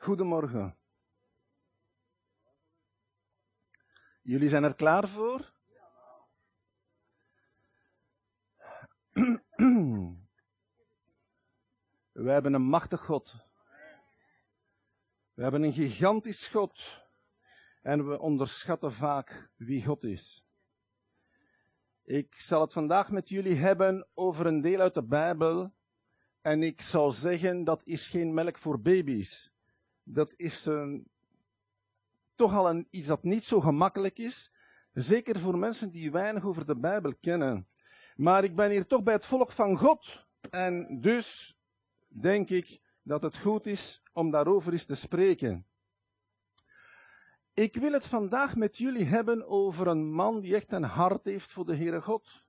Goedemorgen. Jullie zijn er klaar voor? We hebben een machtig God. We hebben een gigantisch God. En we onderschatten vaak wie God is. Ik zal het vandaag met jullie hebben over een deel uit de Bijbel. En ik zal zeggen, dat is geen melk voor baby's. Dat is een, toch al een, iets dat niet zo gemakkelijk is. Zeker voor mensen die weinig over de Bijbel kennen. Maar ik ben hier toch bij het volk van God. En dus denk ik dat het goed is om daarover eens te spreken. Ik wil het vandaag met jullie hebben over een man die echt een hart heeft voor de Heere God.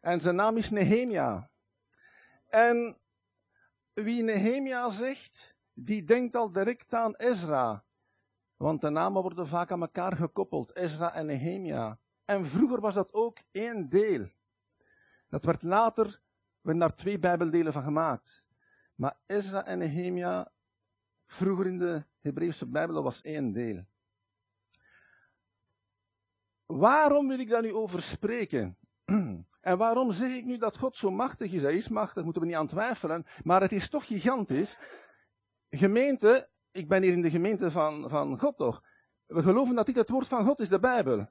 En zijn naam is Nehemia. En wie Nehemia zegt, die denkt al direct aan Ezra. Want de namen worden vaak aan elkaar gekoppeld, Ezra en Nehemia. En vroeger was dat ook één deel. Dat werd later, werden daar twee bijbeldelen van gemaakt. Maar Ezra en Nehemia, vroeger in de Hebreeuwse Bijbel, was één deel. Waarom wil ik daar nu over spreken? En waarom zeg ik nu dat God zo machtig is? Hij is machtig, moeten we niet aan twijfelen. Maar het is toch gigantisch. Gemeente, ik ben hier in de gemeente van, van God toch. We geloven dat dit het woord van God is, de Bijbel.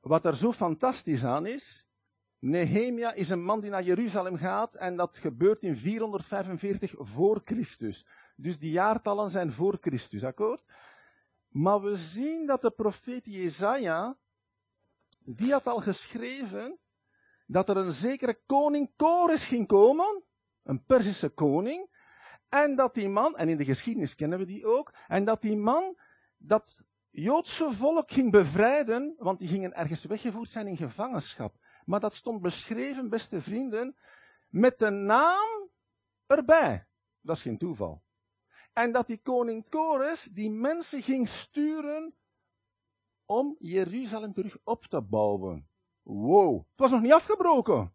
Wat er zo fantastisch aan is, Nehemia is een man die naar Jeruzalem gaat en dat gebeurt in 445 voor Christus. Dus die jaartallen zijn voor Christus, akkoord? Maar we zien dat de profeet Jezaja, die had al geschreven dat er een zekere koning Kores ging komen, een Perzische koning, en dat die man, en in de geschiedenis kennen we die ook, en dat die man dat Joodse volk ging bevrijden, want die gingen ergens weggevoerd zijn in gevangenschap. Maar dat stond beschreven, beste vrienden, met de naam erbij. Dat is geen toeval. En dat die koning Kores die mensen ging sturen om Jeruzalem terug op te bouwen. Wow, het was nog niet afgebroken.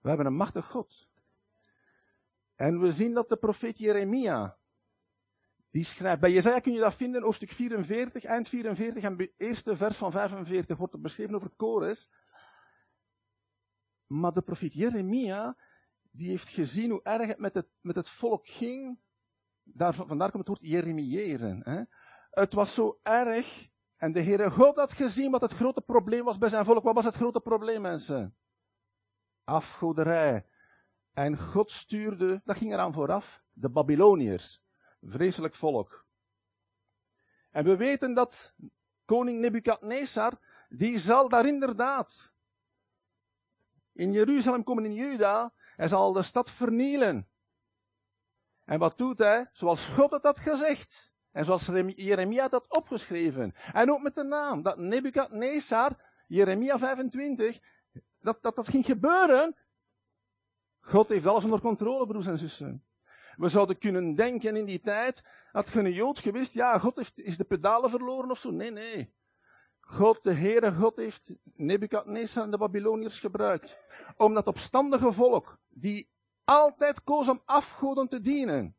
We hebben een machtig God. En we zien dat de profeet Jeremia, die schrijft, bij Jezaja kun je dat vinden, hoofdstuk 44, eind 44 en eerste vers van 45 wordt er beschreven over Kores. Maar de profeet Jeremia, die heeft gezien hoe erg het met het, met het volk ging. Daar, vandaar komt het woord jeremiëren. Hè. Het was zo erg. En de Heere God had gezien wat het grote probleem was bij zijn volk. Wat was het grote probleem, mensen? Afgoderij. En God stuurde, dat ging eraan vooraf, de Babyloniërs. Vreselijk volk. En we weten dat koning Nebukadnezar, die zal daar inderdaad in Jeruzalem komen in Juda, hij zal de stad vernielen. En wat doet hij? Zoals God het had gezegd. En zoals Jeremia had opgeschreven. En ook met de naam. Dat Nebukadnezar, Jeremia 25, dat, dat dat ging gebeuren. God heeft alles onder controle, broers en zussen. We zouden kunnen denken in die tijd, had je een Jood geweest, ja, God heeft, is de pedalen verloren of zo. Nee, nee. God, de Heere God heeft Nebukadnezar en de Babyloniërs gebruikt. Om dat opstandige volk, die altijd koos om afgoden te dienen.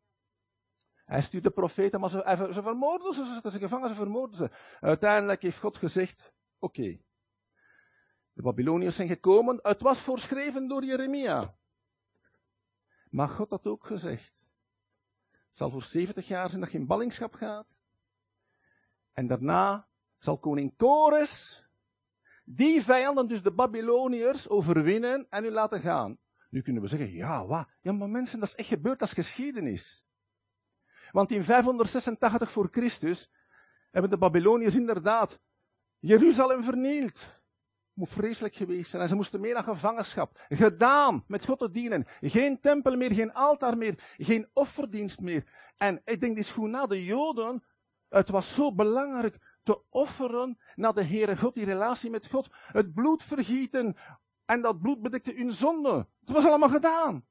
Hij stuurde profeten, maar ze, ze vermoorden ze, ze zetten ze gevangen, ze vermoorden ze. Uiteindelijk heeft God gezegd, oké. De Babyloniërs zijn gekomen, het was voorschreven door Jeremia. Maar God had ook gezegd, het zal voor 70 jaar zijn dat je in ballingschap gaat. En daarna zal koning Kores die vijanden, dus de Babyloniërs, overwinnen en u laten gaan. Nu kunnen we zeggen, ja, wat? Ja, maar mensen, dat is echt gebeurd, dat is geschiedenis. Want in 586 voor Christus hebben de Babyloniërs inderdaad Jeruzalem vernield. Moet vreselijk geweest zijn. En ze moesten meer naar gevangenschap. Gedaan met God te dienen. Geen tempel meer, geen altaar meer, geen offerdienst meer. En ik denk, dit is goed na de Joden. Het was zo belangrijk te offeren naar de Heere God, die relatie met God. Het bloed vergieten. En dat bloed bedekte hun zonde. Het was allemaal gedaan.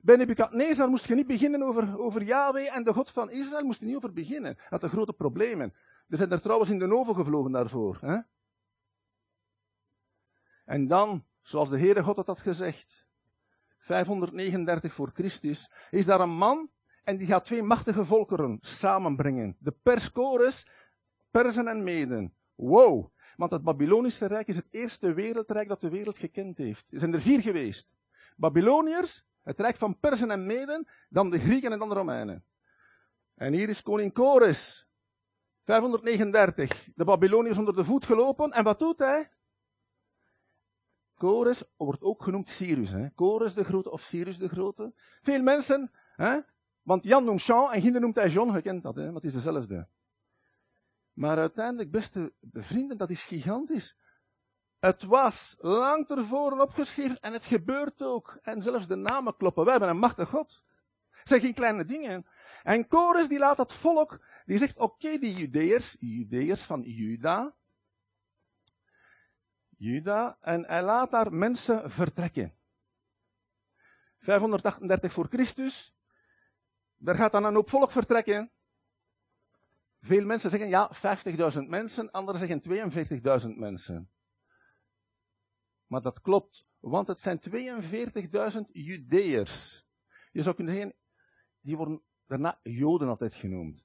Bij Nebuchadnezzar moest je niet beginnen over, over Yahweh en de God van Israël. Moest je niet over beginnen. Dat had grote problemen. Er zijn er trouwens in de oven gevlogen daarvoor. Hè? En dan, zoals de Heere God had gezegd, 539 voor Christus, is daar een man En die gaat twee machtige volkeren samenbrengen. De Perskores, Persen en Meden. Wow. Want het Babylonische Rijk is het eerste wereldrijk dat de wereld gekend heeft. Er zijn er vier geweest. Babyloniërs, het Rijk van Persen en Meden, dan de Grieken en dan de Romeinen. En hier is koning Kores. 539. De Babyloniërs onder de voet gelopen. En wat doet hij? Kores wordt ook genoemd Cyrus. Hè? De Grote of Cyrus de Grote. Veel mensen, hè? want Jan noemt Jean en Ginder noemt hij John. Kent dat, hè? dat is dezelfde. Maar uiteindelijk, beste vrienden, dat is gigantisch. Het was lang tevoren opgeschreven en het gebeurt ook. En zelfs de namen kloppen. Wij hebben een machtig God. Het zijn geen kleine dingen. En Kores die laat dat volk, die zegt, oké, die Judeërs, Judeërs van Juda, Juda, en hij laat daar mensen vertrekken. 538 voor Christus, daar gaat dan een hoop volk vertrekken. Veel mensen zeggen, ja, 50.000 mensen, anderen zeggen 42.000 mensen. Maar dat klopt, want het zijn 42.000 Judeërs. Je zou kunnen zeggen, die worden daarna Joden altijd genoemd.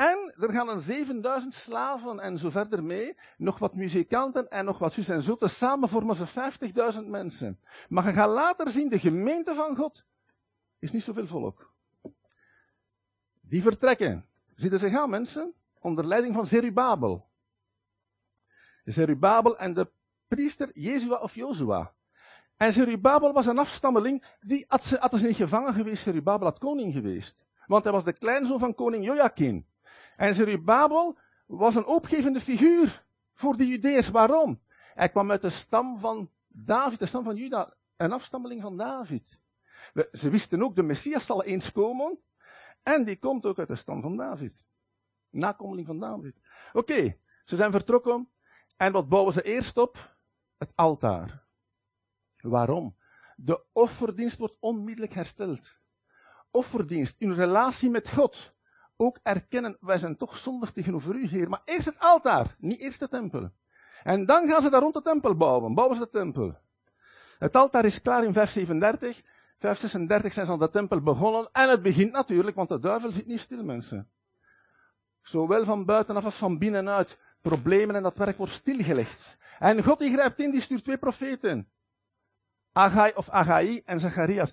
En er gaan een 7000 slaven en zo verder mee, nog wat muzikanten en nog wat zus en zo. Samen vormen ze 50.000 mensen. Maar je gaat later zien, de gemeente van God is niet zoveel volk. Die vertrekken. Zitten ze gaan, mensen? Onder leiding van Zerubabel. Zerubabel en de priester Jezua of Jozua. En Zerubabel was een afstammeling, die had ze, had ze niet gevangen geweest, Zerubabel had koning geweest. Want hij was de kleinzoon van koning Joachim. En Zerubabel was een opgevende figuur voor de Judeërs. Waarom? Hij kwam uit de stam van David, de stam van Juda, een afstammeling van David. Ze wisten ook, de Messias zal eens komen. En die komt ook uit de stam van David. Nakomeling van David. Oké, ze zijn vertrokken. En wat bouwen ze eerst op? Het altaar. Waarom? De offerdienst wordt onmiddellijk hersteld. Offerdienst, in relatie met God. Ook erkennen, wij zijn toch zondig tegenover u, Heer. Maar eerst het altaar, niet eerst de tempel. En dan gaan ze daar rond de tempel bouwen. Bouwen ze de tempel. Het altaar is klaar in 537. 536 zijn ze aan de tempel begonnen. En het begint natuurlijk, want de duivel zit niet stil, mensen. Zowel van buitenaf als van binnenuit. Problemen en dat werk wordt stilgelegd. En God die grijpt in, die stuurt twee profeten. Agai of Agai en Zacharias.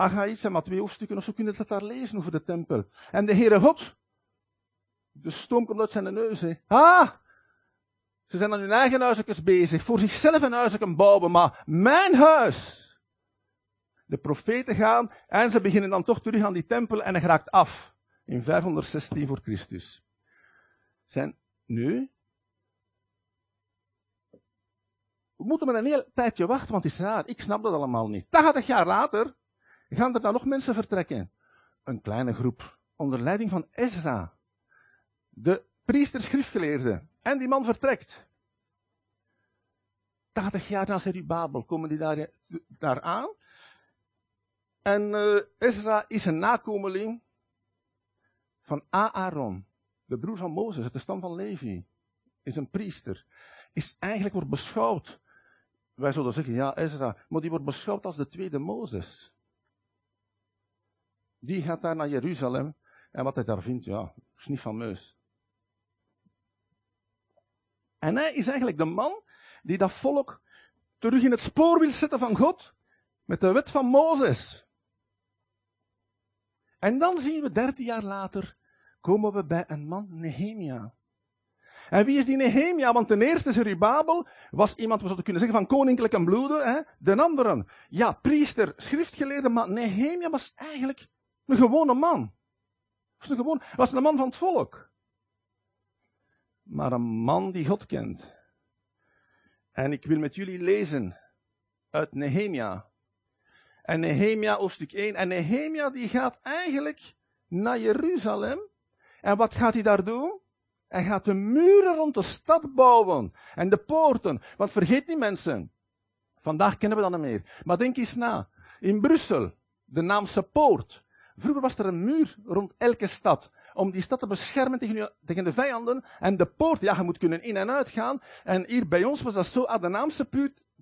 Agai zijn maar twee hoofdstukken of zo kunnen het daar lezen over de tempel. En de Heere God, de stoom komt uit zijn neus. Hè. Ah! Ze zijn aan hun eigen huisjes bezig, voor zichzelf een huisje bouwen, maar mijn huis. De profeten gaan en ze beginnen dan toch terug aan die tempel en hij raakt af. In 516 voor Christus. Zijn nu We moeten maar een heel tijdje wachten, want het is raar. Ik snap dat allemaal niet. 80 jaar later gaan er dan nog mensen vertrekken. Een kleine groep. Onder leiding van Ezra. De priester schriftgeleerde. En die man vertrekt. 80 jaar na Zerubabel komen die daar, daar aan. En uh, Ezra is een nakomeling van Aaron. De broer van Mozes, uit de stam van Levi. Is een priester. Is eigenlijk wordt beschouwd wij zullen zeggen, ja, Ezra, maar die wordt beschouwd als de tweede Mozes. Die gaat daar naar Jeruzalem en wat hij daar vindt, ja, is niet fameus. En hij is eigenlijk de man die dat volk terug in het spoor wil zetten van God met de wet van Mozes. En dan zien we dertien jaar later, komen we bij een man, Nehemia. En wie is die Nehemia? Want ten eerste Zerubabel was iemand, we zouden kunnen zeggen, van koninklijke bloeden. Hè? De anderen, ja, priester, schriftgeleerde, maar Nehemia was eigenlijk een gewone man. Was een, gewoon, was een man van het volk. Maar een man die God kent. En ik wil met jullie lezen uit Nehemia. En Nehemia hoofdstuk 1. En Nehemia die gaat eigenlijk naar Jeruzalem. En wat gaat hij daar doen? Hij gaat de muren rond de stad bouwen. En de poorten. Want vergeet niet mensen. Vandaag kennen we dat niet meer. Maar denk eens na. In Brussel, de Naamse poort. Vroeger was er een muur rond elke stad. Om die stad te beschermen tegen, tegen de vijanden. En de poort, ja, je moet kunnen in en uit gaan. En hier bij ons was dat zo. Ah, de Naamse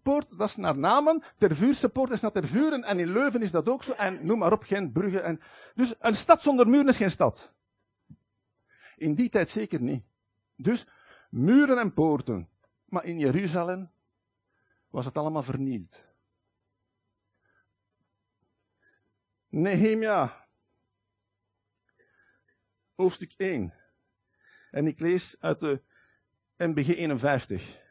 poort, dat is naar Namen. Ter Vuurse poort is naar Ter Vuren. En in Leuven is dat ook zo. En noem maar op, Gent, Brugge. En... Dus een stad zonder muren is geen stad. In die tijd zeker niet. Dus muren en poorten. Maar in Jeruzalem was het allemaal vernield. Nehemia. Hoofdstuk 1. En ik lees uit de MBG 51.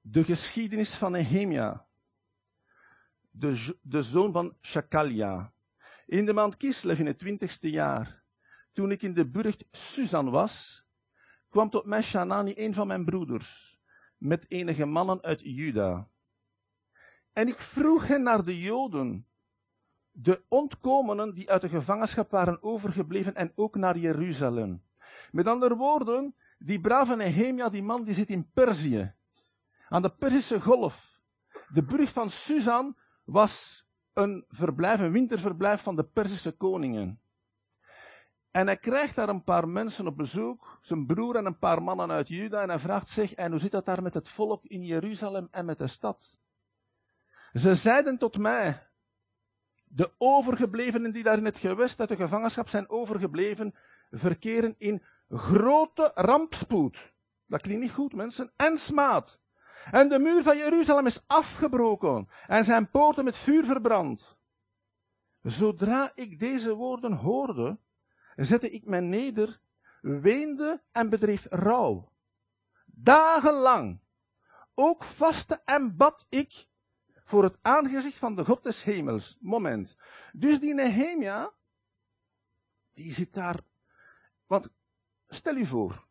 De geschiedenis van Nehemia, de, de zoon van Shakalia. In de maand Kislev in het twintigste jaar, toen ik in de burcht Susan was, kwam tot mij Shanani, een van mijn broeders, met enige mannen uit Juda. En ik vroeg hen naar de Joden, de ontkomenen die uit de gevangenschap waren overgebleven en ook naar Jeruzalem. Met andere woorden, die brave Nehemia, die man, die zit in Perzië. Aan de Perzische golf. De brug van Susan was een verblijf, een winterverblijf van de Perzische koningen. En hij krijgt daar een paar mensen op bezoek, zijn broer en een paar mannen uit Juda, en hij vraagt zich, en hoe zit dat daar met het volk in Jeruzalem en met de stad? Ze zeiden tot mij, de overgeblevenen die daar in het gewest uit de gevangenschap zijn overgebleven, verkeren in grote rampspoed. Dat klinkt niet goed, mensen. En smaad. En de muur van Jeruzalem is afgebroken en zijn poorten met vuur verbrand. Zodra ik deze woorden hoorde, zette ik mij neder, weende en bedreef rouw. Dagenlang. Ook vaste en bad ik voor het aangezicht van de God des hemels. Moment. Dus die Nehemia, die zit daar. Want stel u voor,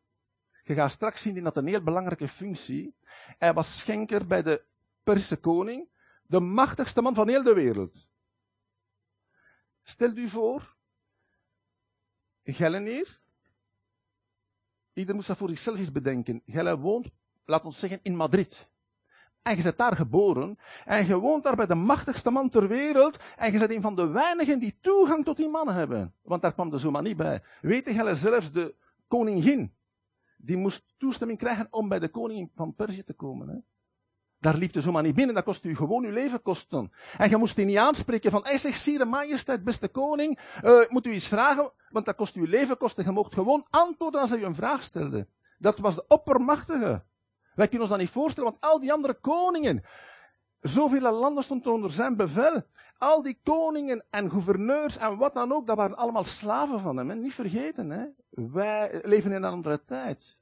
je gaat straks zien, die had een heel belangrijke functie. Hij was schenker bij de Persische koning, de machtigste man van heel de wereld. Stel u voor, Gellen hier, ieder moest dat voor zichzelf eens bedenken. Gellen woont, laat ons zeggen, in Madrid. En je bent daar geboren. En je woont daar bij de machtigste man ter wereld. En je bent een van de weinigen die toegang tot die man hebben. Want daar kwam de Zuma niet bij. Weet je zelfs de koningin. Die moest toestemming krijgen om bij de koning van Perzië te komen. Hè? Daar liep de zomaar niet binnen, dat kost u gewoon uw leven kosten. En je moest die niet aanspreken van, hij zegt, sire majesteit, beste koning, uh, moet u iets vragen, want dat kost uw leven kosten. Je mocht gewoon antwoorden als hij u een vraag stelde. Dat was de oppermachtige. Wij kunnen ons dat niet voorstellen, want al die andere koningen, zoveel landen stonden onder zijn bevel. Al die koningen en gouverneurs en wat dan ook, dat waren allemaal slaven van hem. Hè? Niet vergeten, hè? wij leven in een andere tijd.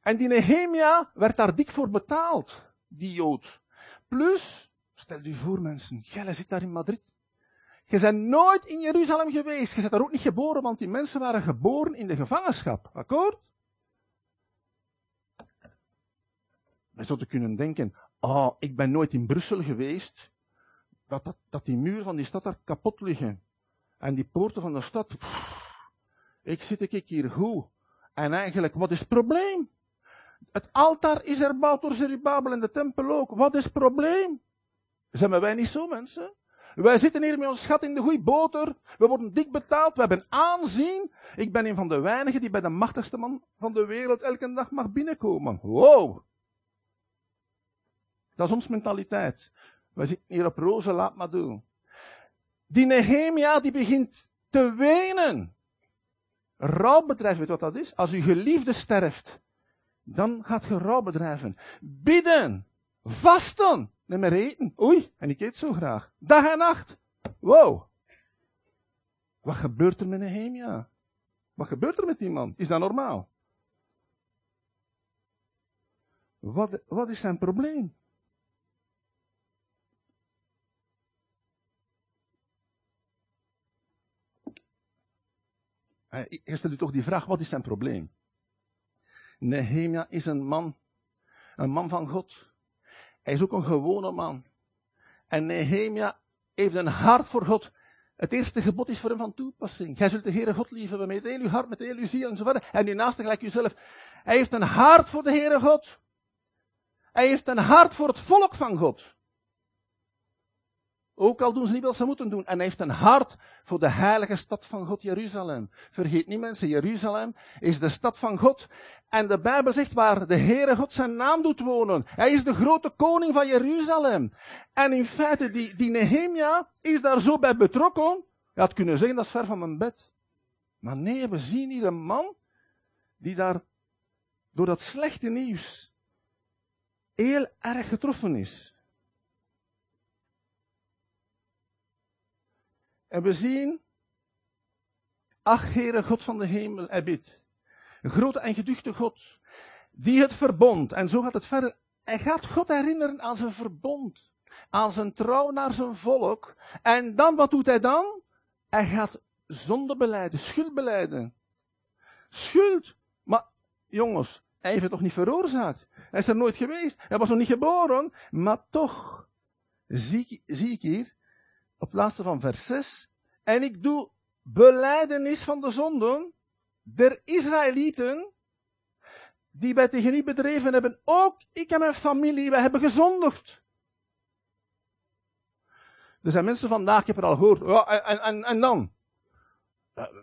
En die Nehemia werd daar dik voor betaald, die Jood. Plus, stel je voor mensen, jij zit daar in Madrid. Je bent nooit in Jeruzalem geweest. Je bent daar ook niet geboren, want die mensen waren geboren in de gevangenschap. Akkoord? Wij zouden kunnen denken, oh, ik ben nooit in Brussel geweest. Dat, dat, dat die muren van die stad daar kapot liggen. En die poorten van de stad. ik zit ik hier goed. En eigenlijk, wat is het probleem? Het altaar is erbouwd door Zerubabel en de tempel ook. Wat is het probleem? Zijn wij niet zo, mensen? Wij zitten hier met ons schat in de goede boter. We worden dik betaald. We hebben aanzien. Ik ben een van de weinigen die bij de machtigste man van de wereld elke dag mag binnenkomen. Wow. Dat is ons mentaliteit. Wij zitten hier op rozen, laat maar doen. Die Nehemia die begint te wenen. Rouwbedrijf, weet wat dat is? Als uw geliefde sterft, dan gaat je rouw bedrijven. Bidden, vasten, neem maar eten. Oei, en ik eet zo graag. Dag en nacht. Wow. Wat gebeurt er met Nehemia? Wat gebeurt er met die man? Is dat normaal? Wat, wat is zijn probleem? Stelt u toch die vraag, wat is zijn probleem? Nehemia is een man, een man van God. Hij is ook een gewone man. En Nehemia heeft een hart voor God. Het eerste gebod is voor hem van toepassing. Gij zult de Heere God liefhebben met heel uw hart, met heel uw ziel enzovoort. En uw naaste gelijk uzelf. Hij heeft een hart voor de Heere God. Hij heeft een hart voor het volk van God. Ook al doen ze niet wat ze moeten doen. En hij heeft een hart voor de heilige stad van God, Jeruzalem. Vergeet niet mensen, Jeruzalem is de stad van God. En de Bijbel zegt waar de Heere God zijn naam doet wonen. Hij is de grote koning van Jeruzalem. En in feite, die, die Nehemia is daar zo bij betrokken. Je had kunnen zeggen, dat is ver van mijn bed. Maar nee, we zien hier een man die daar door dat slechte nieuws heel erg getroffen is. En we zien, ach Heere God van de hemel. Een grote en geduchte God, die het verbond, en zo gaat het verder, hij gaat God herinneren aan zijn verbond, aan zijn trouw naar zijn volk. En dan, wat doet hij dan? Hij gaat zonde beleiden, schuld beleiden. Schuld. Maar, jongens, hij heeft het toch niet veroorzaakt? Hij is er nooit geweest. Hij was nog niet geboren. Maar toch, zie, zie ik hier, op laatste van vers 6. En ik doe beleidenis van de zonden der Israëlieten, die wij tegen u bedreven hebben. Ook ik en mijn familie, wij hebben gezondigd. Er zijn mensen vandaag, ik heb het al gehoord, ja, en, en, en dan?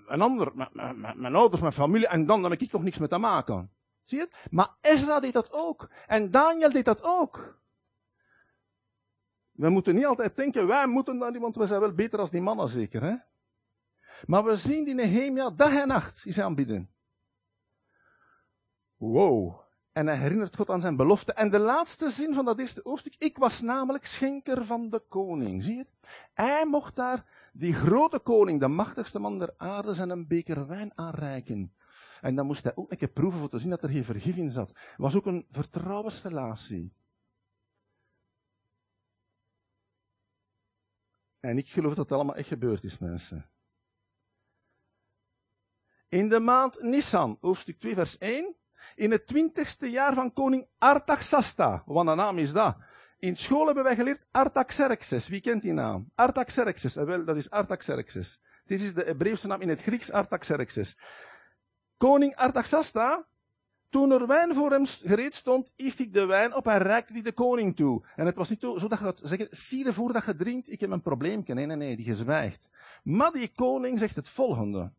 Een ander, mijn, mijn, mijn ouders, mijn familie, en dan, dan heb ik toch niks met te maken. Zie je het? Maar Ezra deed dat ook. En Daniel deed dat ook. We moeten niet altijd denken, wij moeten dat niet, want we zijn wel beter als die mannen zeker, hè? Maar we zien die Nehemia dag en nacht is aanbieden. Wow. En hij herinnert God aan zijn belofte. En de laatste zin van dat eerste hoofdstuk, ik was namelijk schenker van de koning. Zie je? Hij mocht daar die grote koning, de machtigste man der aarde, zijn een beker wijn aanreiken. En dan moest hij ook een proeven voor te zien dat er geen vergif in zat. Het was ook een vertrouwensrelatie. En ik geloof dat het allemaal echt gebeurd is, mensen. In de maand Nissan, hoofdstuk 2, vers 1. In het twintigste jaar van koning Artaxasta. Wat een naam is dat? In school hebben wij geleerd Artaxerxes. Wie kent die naam? Artaxerxes. Eh, wel, dat is Artaxerxes. Dit is de Hebreeuwse naam in het Grieks Artaxerxes. Koning Artaxasta toen er wijn voor hem gereed stond, hief ik de wijn op en reikte die de koning toe. En het was niet zo dat je gaat zeggen, zie voordat je drinkt, ik heb een probleem. Nee, nee, nee, die gezwijgt. Maar die koning zegt het volgende.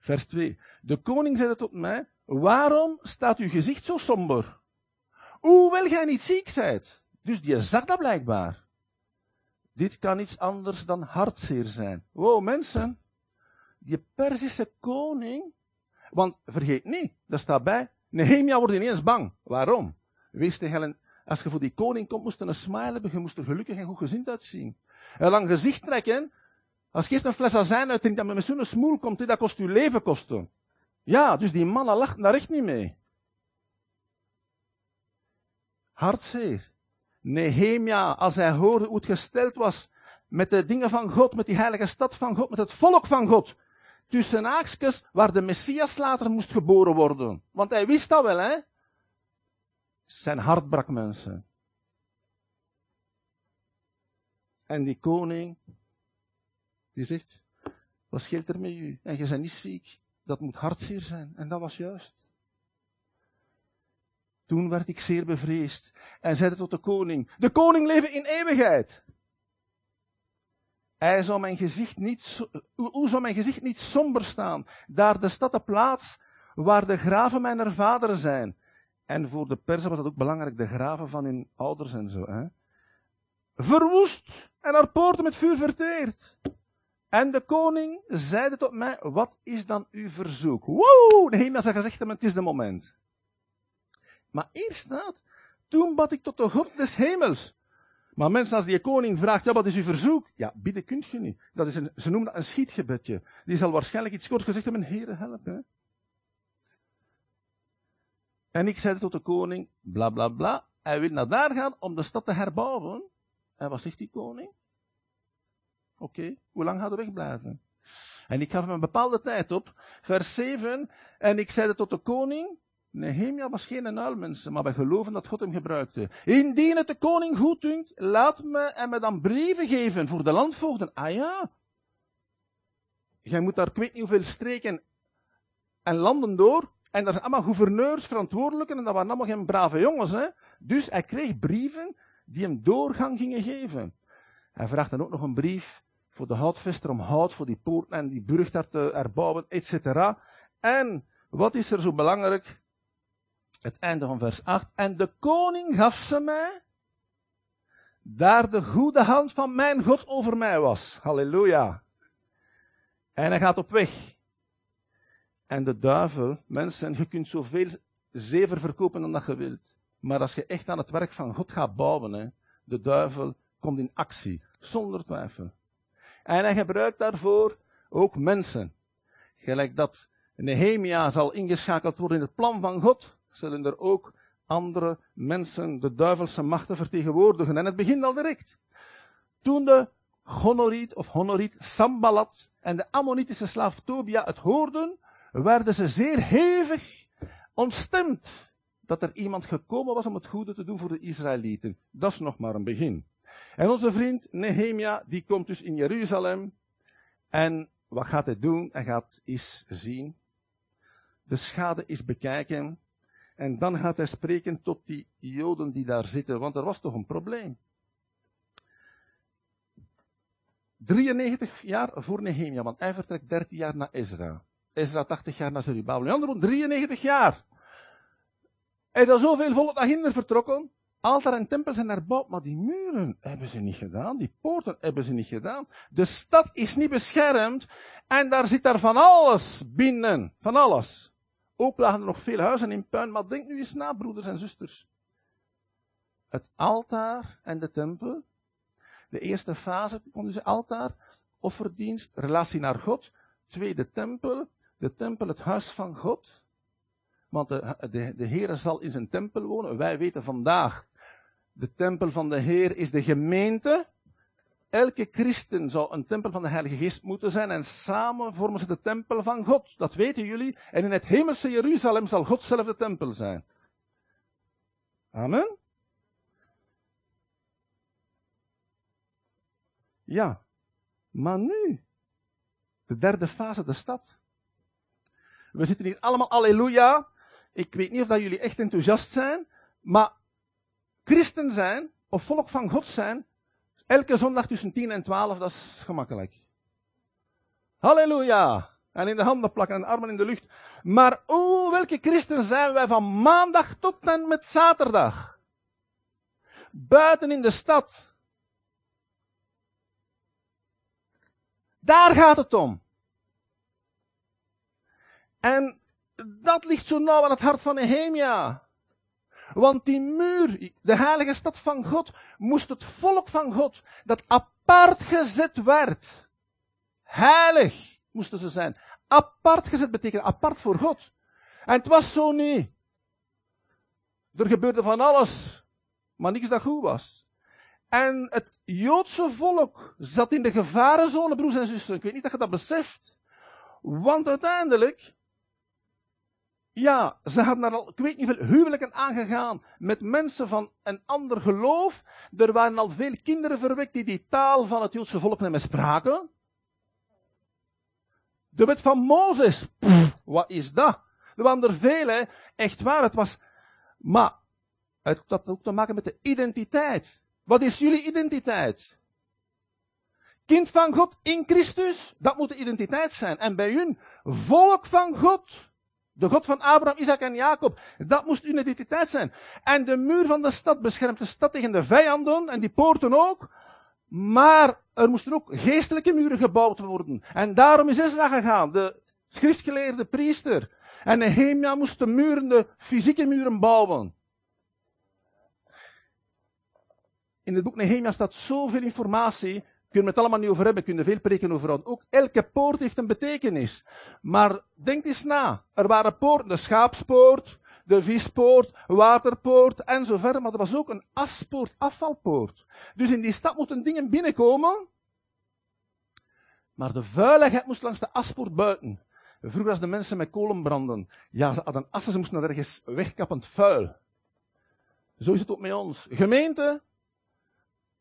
Vers 2. De koning zei tot mij, waarom staat uw gezicht zo somber? Hoewel gij niet ziek zijt. Dus die zag dat blijkbaar. Dit kan iets anders dan hartzeer zijn. Wow, mensen. Die Perzische koning, want vergeet niet, dat staat bij, Nehemia wordt ineens bang. Waarom? Wees tegen als je voor die koning komt, moest je een smile hebben, je moest er gelukkig en goed gezind uitzien. Een lang gezicht trekken, als je eerst een fles azijn uitdrinkt en met zo'n smoel komt, dat kost je leven kosten. Ja, dus die mannen lachten daar echt niet mee. Hartzeer. Nehemia, als hij hoorde hoe het gesteld was met de dingen van God, met die heilige stad van God, met het volk van God, tussen waar de Messias later moest geboren worden. Want hij wist dat wel, hè? Zijn hart brak mensen. En die koning, die zegt, wat scheelt er met u? En je bent niet ziek. Dat moet hartzeer zijn. En dat was juist. Toen werd ik zeer bevreesd en zeide tot de koning, de koning leven in eeuwigheid. Hij zou mijn gezicht niet, hoe zou mijn gezicht niet somber staan? Daar de stad de plaats waar de graven mijn vader zijn. En voor de Persen was dat ook belangrijk, de graven van hun ouders en zo. Hè? Verwoest en haar poorten met vuur verteerd. En de koning zeide tot mij, wat is dan uw verzoek? De hemel had gezegd, het is de moment. Maar hier staat, toen bad ik tot de God des hemels. Maar mensen, als die koning vraagt, ja, wat is uw verzoek? Ja, bidden kunt je niet. Dat is een, ze noemen dat een schietgebedje. Die zal waarschijnlijk iets kort gezegd hebben, heren, help, hè. En ik zei tot de koning, bla bla bla, hij wil naar daar gaan om de stad te herbouwen. En wat zegt die koning? Oké, hoe lang gaat we wegblijven? En ik gaf hem een bepaalde tijd op, vers 7, en ik zei tot de koning, Nehemia was geen uilmens, maar wij geloven dat God hem gebruikte. Indien het de koning goed dunkt, laat me en me dan brieven geven voor de landvoogden. Ah ja. Jij moet daar, ik weet niet hoeveel streken en landen door. En daar zijn allemaal gouverneurs, verantwoordelijken, en dat waren allemaal geen brave jongens, hè. Dus hij kreeg brieven die hem doorgang gingen geven. Hij vraagt dan ook nog een brief voor de houtvester om hout voor die poort en die brug daar te erbouwen, et cetera. En wat is er zo belangrijk? Het einde van vers 8. En de koning gaf ze mij, daar de goede hand van mijn God over mij was. Halleluja. En hij gaat op weg. En de duivel, mensen, je kunt zoveel zever verkopen dan dat je wilt. Maar als je echt aan het werk van God gaat bouwen, hè, de duivel komt in actie, zonder twijfel. En hij gebruikt daarvoor ook mensen. Gelijk dat Nehemia zal ingeschakeld worden in het plan van God, zullen er ook andere mensen de duivelse machten vertegenwoordigen. En het begint al direct. Toen de Honoriet of Honoriet Sambalat en de Ammonitische slaaf Tobia het hoorden, werden ze zeer hevig ontstemd dat er iemand gekomen was om het goede te doen voor de Israëlieten. Dat is nog maar een begin. En onze vriend Nehemia, die komt dus in Jeruzalem. En wat gaat hij doen? Hij gaat eens zien. De schade is bekijken. En dan gaat hij spreken tot die Joden die daar zitten, want er was toch een probleem. 93 jaar voor Nehemia, want hij vertrekt 13 jaar naar Ezra. Ezra 80 jaar naar Zerubabel. In andere 93 jaar. Er is al zoveel volk naar hinder vertrokken. Altaar en tempel zijn erbouwd, maar die muren hebben ze niet gedaan. Die poorten hebben ze niet gedaan. De stad is niet beschermd. En daar zit daar van alles binnen. Van alles. Ook lagen er nog veel huizen in puin. Maar denk nu eens na, broeders en zusters. Het altaar en de tempel. De eerste fase van deze altaar. Offerdienst, relatie naar God. Tweede tempel. De tempel, het huis van God. Want de, de, de Heer zal in zijn tempel wonen. Wij weten vandaag de tempel van de Heer is de gemeente. Elke christen zou een tempel van de Heilige Geest moeten zijn en samen vormen ze de tempel van God. Dat weten jullie. En in het hemelse Jeruzalem zal God zelf de tempel zijn. Amen. Ja, maar nu, de derde fase, de stad. We zitten hier allemaal, alleluia. Ik weet niet of dat jullie echt enthousiast zijn, maar christen zijn, of volk van God zijn, elke zondag tussen 10 en 12, dat is gemakkelijk. Halleluja! En in de handen plakken en armen in de lucht. Maar oh, welke christen zijn wij van maandag tot en met zaterdag? Buiten in de stad. Daar gaat het om. En dat ligt zo nauw aan het hart van Nehemia. Want die muur, de heilige stad van God, moest het volk van God, dat apart gezet werd. Heilig moesten ze zijn. Apart gezet betekent apart voor God. En het was zo niet. Er gebeurde van alles, maar niks dat goed was. En het Joodse volk zat in de gevarenzone, broers en zussen. Ik weet niet dat je dat beseft. Want uiteindelijk ja, ze hadden er al, ik weet niet veel, huwelijken aangegaan met mensen van een ander geloof. Er waren al veel kinderen verwekt die die taal van het Joodse volk niet spraken. De wet van Mozes, wat is dat? Er waren er veel. Echt waar, het was, maar, het had ook te maken met de identiteit. Wat is jullie identiteit? Kind van God in Christus, dat moet de identiteit zijn. En bij hun, volk van God. De God van Abraham, Isaac en Jacob. Dat moest uw identiteit zijn. En de muur van de stad beschermt de stad tegen de vijanden en die poorten ook. Maar er moesten ook geestelijke muren gebouwd worden. En daarom is Ezra gegaan, de schriftgeleerde priester. En Nehemia moest de muren, de fysieke muren bouwen. In het boek Nehemia staat zoveel informatie kunnen we het allemaal niet over hebben, kunnen veel preken over hadden. Ook elke poort heeft een betekenis. Maar denk eens na. Er waren poorten, de schaapspoort, de vispoort, waterpoort en zo verder. Maar er was ook een aspoort, afvalpoort. Dus in die stad moeten dingen binnenkomen. Maar de vuiligheid moest langs de aspoort buiten. Vroeger als de mensen met kolen branden. Ja, ze hadden assen, ze moesten naar ergens wegkappend vuil. Zo is het ook met ons. Gemeente,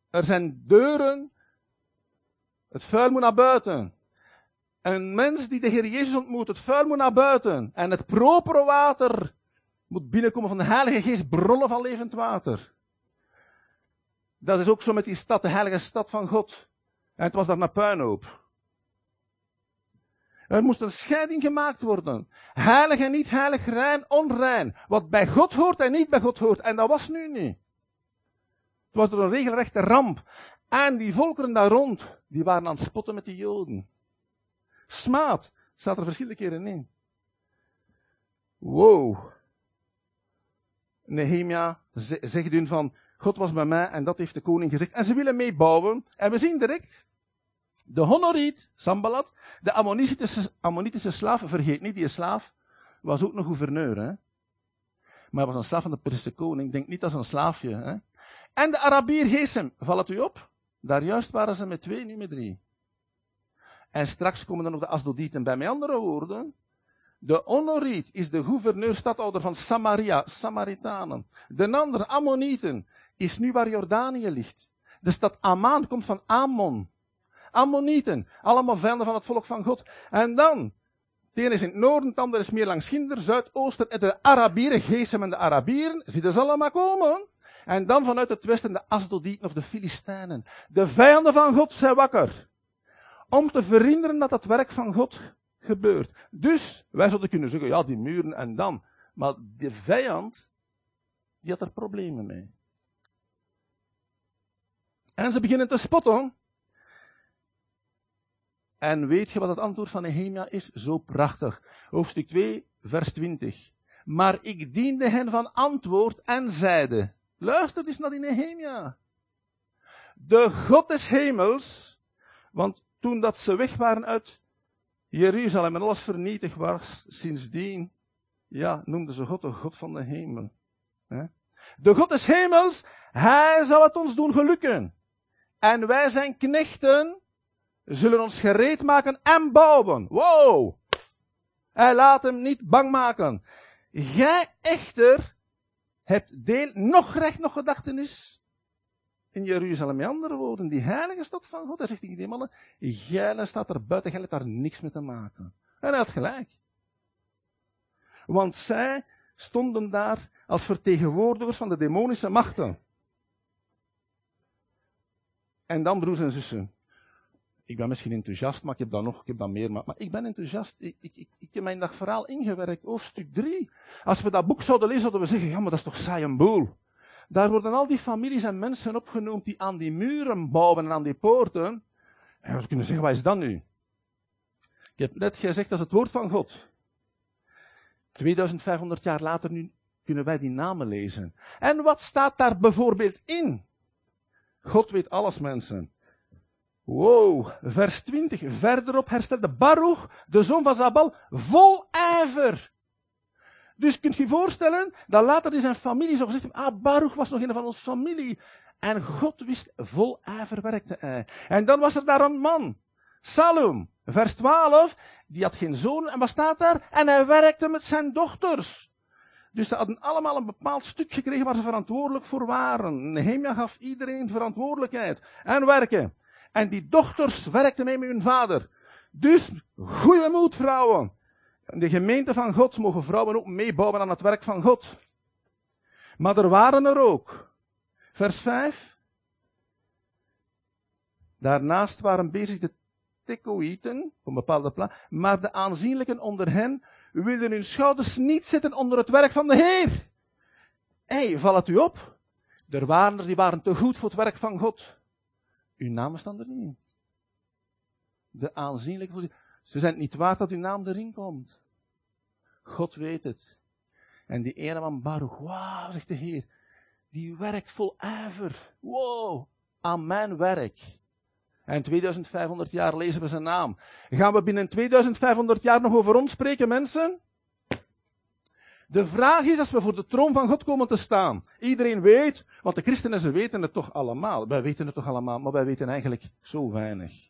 er zijn deuren het vuil moet naar buiten. Een mens die de Heer Jezus ontmoet, het vuil moet naar buiten. En het propere water moet binnenkomen van de Heilige Geest, bronnen van levend water. Dat is ook zo met die stad, de heilige stad van God. En het was daar een puinhoop. Er moest een scheiding gemaakt worden. Heilig en niet heilig, rein, onrein. Wat bij God hoort en niet bij God hoort. En dat was nu niet. Het was er een regelrechte ramp. En die volkeren daar rond, die waren aan het spotten met die Joden. Smaad, staat er verschillende keren in. Wow. Nehemia zegt hun van, God was bij mij en dat heeft de koning gezegd. En ze willen meebouwen. En we zien direct, de Honoriet, Sambalat, de Ammonitische, Ammonitische slaaf, vergeet niet, die slaaf was ook een gouverneur. Hè? Maar hij was een slaaf van de Persische koning. Denk niet als een slaafje. Hè? En de Arabier Gesem, valt u op? Daar juist waren ze met twee, nu met drie. En straks komen er nog de Asdodieten bij. Met andere woorden, de Honoriet is de gouverneur-stadhouder van Samaria, Samaritanen. De andere, Ammonieten, is nu waar Jordanië ligt. De stad Amman komt van Ammon. Ammonieten, allemaal vijanden van het volk van God. En dan, de ene is in het noorden, het andere is meer langs Ginder, Zuidoosten, en de Arabieren, Gesem en de Arabieren, zitten ze allemaal komen. En dan vanuit het westen de Asdodieten of de Filistijnen. De vijanden van God zijn wakker. Om te verhinderen dat het werk van God gebeurt. Dus, wij zouden kunnen zeggen, ja, die muren en dan. Maar de vijand, die had er problemen mee. En ze beginnen te spotten. En weet je wat het antwoord van Nehemia is? Zo prachtig. Hoofdstuk 2, vers 20. Maar ik diende hen van antwoord en zeide. Luister eens naar die Nehemia. De God des hemels, want toen dat ze weg waren uit Jeruzalem en alles vernietigd was, sindsdien, ja, noemden ze God de God van de hemel. De God des hemels, hij zal het ons doen gelukken. En wij zijn knechten, zullen ons gereed maken en bouwen. Wow! Hij laat hem niet bang maken. Gij echter hebt deel, nog recht, nog gedachtenis in Jeruzalem. Met andere woorden, die heilige stad van God. Hij zegt tegen die mannen, jij staat er buiten, jij hebt daar niks mee te maken. En hij had gelijk. Want zij stonden daar als vertegenwoordigers van de demonische machten. En dan, broers en zussen, ik ben misschien enthousiast, maar ik heb dan nog, ik heb dan meer, maar, ik ben enthousiast. Ik, ik, ik, ik heb mijn dag verhaal ingewerkt, hoofdstuk 3. Als we dat boek zouden lezen, zouden we zeggen, ja, maar dat is toch saai en boel. Daar worden al die families en mensen opgenoemd die aan die muren bouwen en aan die poorten. En we kunnen zeggen, wat is dat nu? Ik heb net gezegd, dat is het woord van God. 2500 jaar later nu kunnen wij die namen lezen. En wat staat daar bijvoorbeeld in? God weet alles, mensen. Wow, vers 20. Verderop herstelde Baruch, de zoon van Zabal, vol ijver. Dus kunt je voorstellen dat later in zijn familie zo gezegd ah, Baruch was nog een van onze familie. En God wist, vol ijver werkte hij. En dan was er daar een man, Salom, vers 12, die had geen zoon en wat staat daar? En hij werkte met zijn dochters. Dus ze hadden allemaal een bepaald stuk gekregen waar ze verantwoordelijk voor waren. Nehemia gaf iedereen verantwoordelijkheid en werken. En die dochters werkten mee met hun vader. Dus, goede moed vrouwen. De gemeente van God mogen vrouwen ook meebouwen aan het werk van God. Maar er waren er ook. Vers 5. Daarnaast waren bezig de Tekoïten, op een bepaalde plaats, maar de aanzienlijken onder hen wilden hun schouders niet zitten onder het werk van de Heer. Hé, valt u op? Er waren er die waren te goed voor het werk van God. Uw namen staan er niet in. De aanzienlijke Ze zijn het niet waard dat uw naam erin komt. God weet het. En die ene man Baruch, wauw, zegt de Heer, die werkt vol ijver. Wow, aan mijn werk. En 2500 jaar lezen we zijn naam. Gaan we binnen 2500 jaar nog over ons spreken, mensen? De vraag is, als we voor de troon van God komen te staan. Iedereen weet, want de christenen ze weten het toch allemaal. Wij weten het toch allemaal, maar wij weten eigenlijk zo weinig.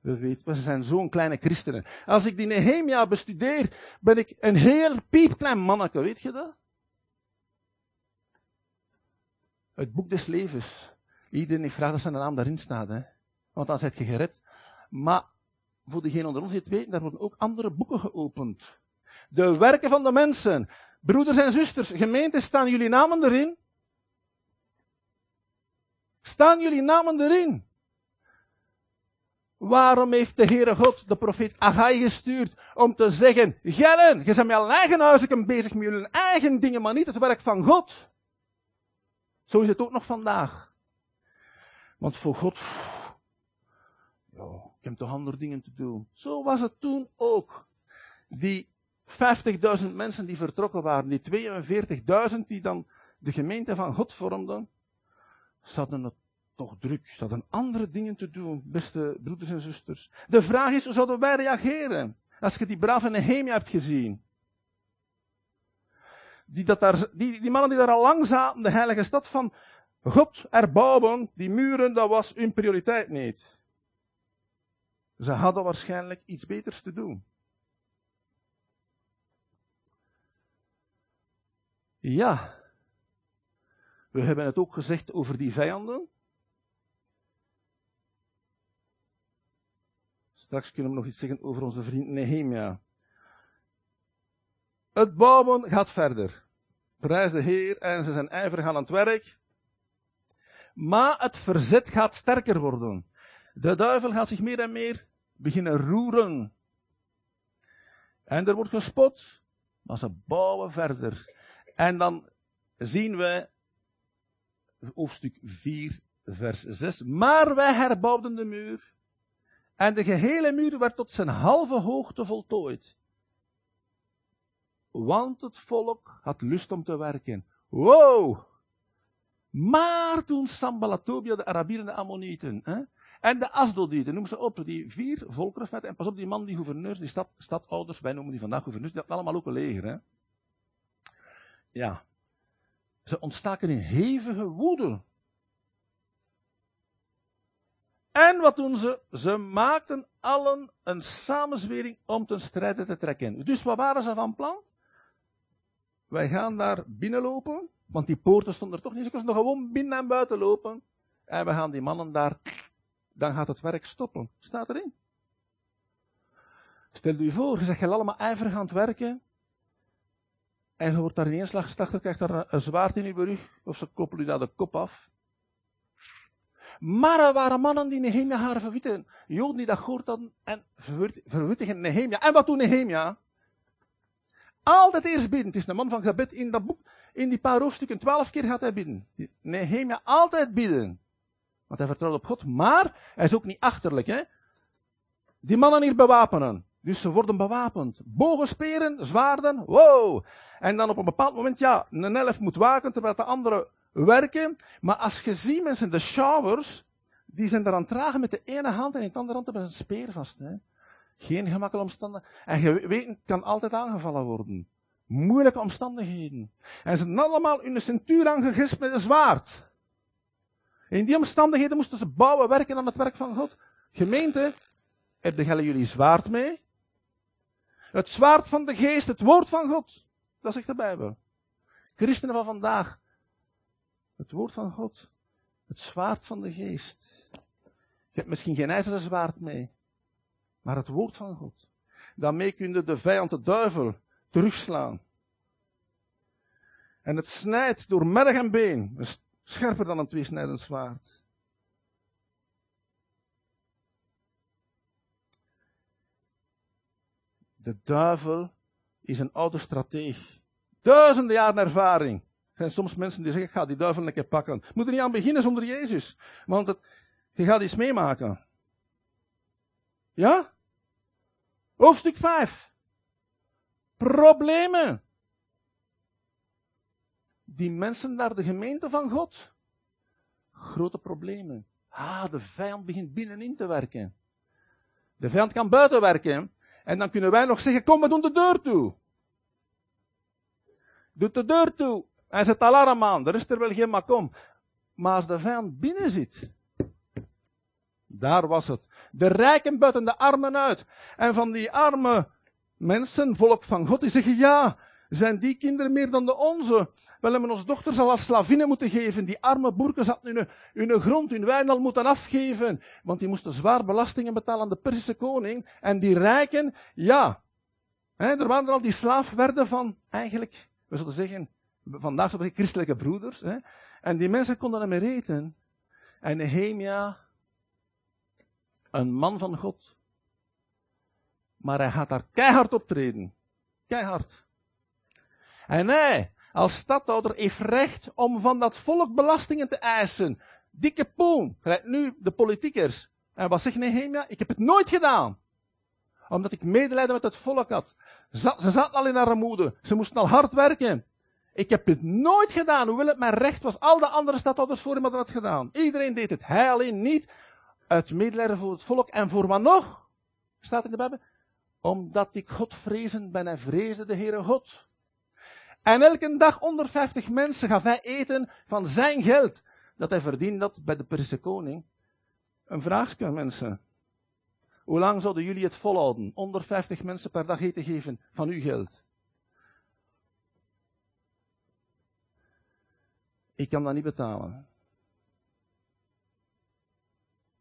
We, weten, we zijn zo'n kleine christenen. Als ik die Nehemia bestudeer, ben ik een heel piepklein manneke, weet je dat? Het boek des levens. Iedereen heeft graag dat zijn naam daarin staat, hè. Want dan zit je gered. Maar, voor degenen onder ons die het weten, daar worden ook andere boeken geopend. De werken van de mensen. Broeders en zusters, gemeenten, staan jullie namen erin? Staan jullie namen erin? Waarom heeft de Heere God de profeet Agai gestuurd om te zeggen, Gellen, je bent met je eigen huisje bezig met jullie eigen dingen, maar niet het werk van God. Zo is het ook nog vandaag. Want voor God, ja, ik heb toch andere dingen te doen. Zo was het toen ook. Die 50.000 mensen die vertrokken waren, die 42.000 die dan de gemeente van God vormden, ze hadden het toch druk. Ze hadden andere dingen te doen, beste broeders en zusters. De vraag is, hoe zouden wij reageren? Als je die brave Nehemia hebt gezien. Die, dat daar, die, die mannen die daar al lang zaten, de heilige stad van God erbouwen, die muren, dat was hun prioriteit niet. Ze hadden waarschijnlijk iets beters te doen. Ja. We hebben het ook gezegd over die vijanden. Straks kunnen we nog iets zeggen over onze vriend Nehemia. Het bouwen gaat verder. Prijs de Heer en ze zijn ijverig aan het werk. Maar het verzet gaat sterker worden. De duivel gaat zich meer en meer beginnen roeren. En er wordt gespot, maar ze bouwen verder. En dan zien we hoofdstuk 4, vers 6. Maar wij herbouwden de muur. En de gehele muur werd tot zijn halve hoogte voltooid. Want het volk had lust om te werken. Wow! Maar toen Sambalatobia, de Arabieren, de Ammonieten, hè, en de Asdodieten, noem ze op, die vier volkeren, en pas op die man, die gouverneurs, die stad, stadouders, wij noemen die vandaag gouverneurs, die hadden allemaal ook een leger. Hè. Ja. Ze ontstaken in hevige woede. En wat doen ze? Ze maakten allen een samenzwering om ten strijde te trekken. Dus wat waren ze van plan? Wij gaan daar binnenlopen, want die poorten stonden er toch niet. Ze konden gewoon binnen en buiten lopen. En we gaan die mannen daar, dan gaat het werk stoppen. Staat erin. Stel je voor, je zegt allemaal ijverig aan het werken. En je wordt daar één slag je krijgt daar een zwaard in je rug, of ze koppelen je daar de kop af. Maar er waren mannen die Nehemia haar verwitten. Joden die dat gehoord hadden en verwittigen Nehemia. En wat doet Nehemia? Altijd eerst bidden. Het is een man van gebed in dat boek. In die paar hoofdstukken, twaalf keer gaat hij bidden. Nehemia altijd bidden. Want hij vertrouwt op God. Maar hij is ook niet achterlijk. Hè? Die mannen hier bewapenen. Dus ze worden bewapend. Bogen, speren, zwaarden. Wow. En dan op een bepaald moment, ja, een elf moet waken terwijl de andere werken. Maar als je ziet mensen, de showers, die zijn eraan tragen met de ene hand en in de andere hand hebben ze een speer vast. Hè? Geen gemakkelijke omstandigheden. En je weet, kan altijd aangevallen worden. Moeilijke omstandigheden. En ze zijn allemaal hun centuur aangegespt met een zwaard. In die omstandigheden moesten ze bouwen, werken aan het werk van God. Gemeente, hebben jullie zwaard mee? Het zwaard van de geest, het woord van God. Dat zegt de Bijbel. Christenen van vandaag. Het woord van God. Het zwaard van de geest. Je hebt misschien geen ijzeren zwaard mee. Maar het woord van God. Daarmee kun je de vijand, de duivel, terugslaan. En het snijdt door merg en been. Scherper dan een tweesnijdend zwaard. De duivel is een oude strateeg. Duizenden jaren ervaring. Er zijn soms mensen die zeggen, ik ga die duivel pakken. Moet er niet aan beginnen zonder Jezus. Want je gaat iets meemaken. Ja? Hoofdstuk 5. Problemen. Die mensen naar de gemeente van God. Grote problemen. Ah, de vijand begint binnenin te werken. De vijand kan buiten werken. En dan kunnen wij nog zeggen, kom, we doen de deur toe. Doet de deur toe. Hij zet alarm aan. Er is er wel geen kom. Maar als de vijand binnen zit. Daar was het. De rijken buiten de armen uit. En van die arme mensen, volk van God, die zeggen, ja, zijn die kinderen meer dan de onze? We hebben onze dochters al als slavinnen moeten geven. Die arme boerken hadden hun, hun grond, hun wijn al moeten afgeven. Want die moesten zwaar belastingen betalen aan de Persische koning. En die rijken, ja. Hè, er waren er al die slaaf werden van, eigenlijk, we zullen zeggen, vandaag zullen we christelijke broeders. Hè, en die mensen konden meer eten. En Nehemia, een man van God. Maar hij gaat daar keihard optreden. Keihard. En hij, als stadhouder, heeft recht om van dat volk belastingen te eisen. Dikke poen. Gelijk nu de politiekers. En wat zegt Nehemia? Ik heb het nooit gedaan. Omdat ik medelijden met het volk had. Ze zaten al in armoede. Ze moesten al hard werken. Ik heb het nooit gedaan, hoewel het mijn recht was. Al de andere stadhouders voor hem hadden gedaan. Iedereen deed het. Hij alleen niet. Uit medelijden voor het volk. En voor wat nog? Staat in de Bijbel. Omdat ik God vrezen ben en vreesde de Heere God. En elke dag onder 50 mensen gaf hij eten van zijn geld. Dat hij verdiende dat bij de Perzische koning. Een vraagje, mensen. Hoe lang zouden jullie het volhouden? Onder 50 mensen per dag eten geven van uw geld. Ik kan dat niet betalen.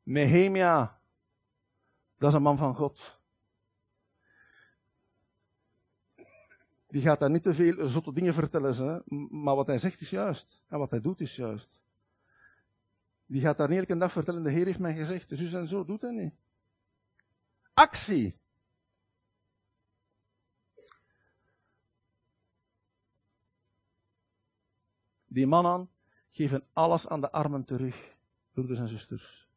Nehemia, dat is een man van God. Die gaat daar niet te veel zotte dingen vertellen, ze, maar wat hij zegt is juist. En wat hij doet is juist. Die gaat daar niet elke dag vertellen, de Heer heeft mij gezegd, dus en zo doet hij niet. Actie. Die mannen geven alles aan de armen terug, broeders en zusters.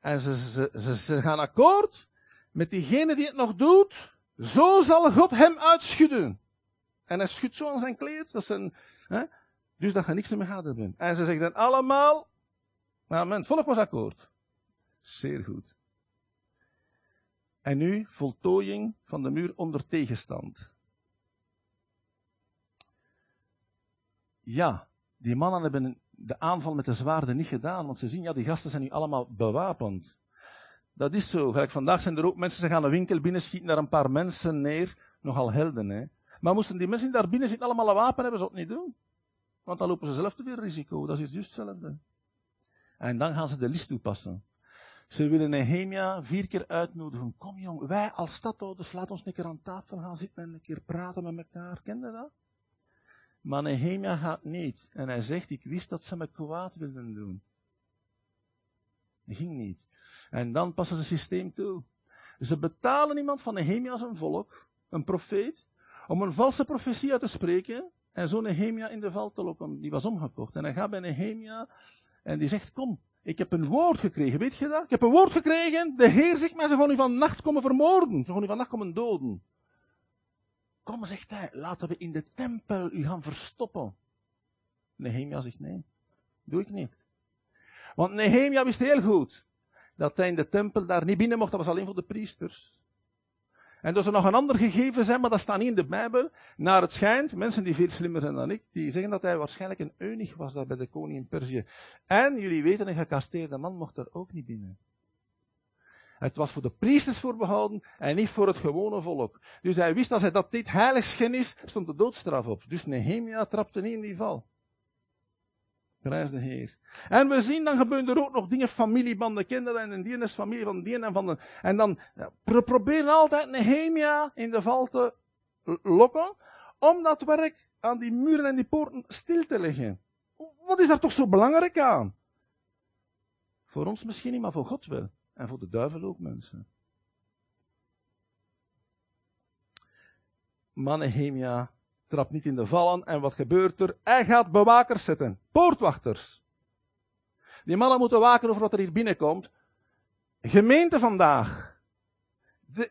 En ze, ze, ze, gaan akkoord met diegene die het nog doet. Zo zal God hem uitschudden. En hij schudt zo aan zijn kleed. Dat zijn, hè, dus dat je niks meer gaat hebben. En ze zeggen dan allemaal. Nou, het volk was akkoord. Zeer goed. En nu voltooiing van de muur onder tegenstand. Ja, die mannen hebben de aanval met de zwaarden niet gedaan, want ze zien, ja, die gasten zijn nu allemaal bewapend. Dat is zo. Gelijk vandaag zijn er ook mensen, ze gaan een winkel binnenschieten, daar een paar mensen neer. Nogal helden, hè. Maar moesten die mensen die daar binnen zitten allemaal een wapen hebben, ze dat niet doen. Want dan lopen ze zelf te veel risico. Dat is juist hetzelfde. En dan gaan ze de list toepassen. Ze willen Nehemia vier keer uitnodigen. Kom jong, wij als stadhouders, laat ons een keer aan tafel gaan zitten en een keer praten met elkaar. Ken je dat? Maar Nehemia gaat niet. En hij zegt, ik wist dat ze me kwaad wilden doen. Dat ging niet. En dan passen ze het systeem toe. Ze betalen iemand van Nehemia een volk, een profeet, om een valse profetie uit te spreken en zo Nehemia in de val te lokken. Die was omgekocht. En hij gaat bij Nehemia en die zegt, kom, ik heb een woord gekregen, weet je dat? Ik heb een woord gekregen, de Heer zegt mij, ze gaan u van nacht komen vermoorden. Ze gaan u van nacht komen doden. Kom, zegt hij, laten we in de tempel u gaan verstoppen. Nehemia zegt nee, doe ik niet. Want Nehemia wist heel goed dat hij in de tempel daar niet binnen mocht, dat was alleen voor de priesters. En dat er nog een ander gegeven zijn, maar dat staat niet in de Bijbel. Naar het schijnt, mensen die veel slimmer zijn dan ik, die zeggen dat hij waarschijnlijk een eunig was daar bij de koning in Perzië. En jullie weten, een gekasteerde man mocht er ook niet binnen. Het was voor de priesters voorbehouden en niet voor het gewone volk. Dus hij wist als hij dat dit heiligschennis, stond de doodstraf op. Dus Nehemia trapte niet in die val. Prijs de Heer. En we zien, dan gebeuren er ook nog dingen, familiebanden, kinderen en die is familie van die en van de. En dan we proberen altijd Nehemia in de val te lokken, om dat werk aan die muren en die poorten stil te leggen. Wat is daar toch zo belangrijk aan? Voor ons misschien niet, maar voor God wel. En voor de duivel ook mensen. Maar Nehemia trapt niet in de vallen. En wat gebeurt er? Hij gaat bewakers zetten. Poortwachters. Die mannen moeten waken over wat er hier binnenkomt. Gemeente vandaag.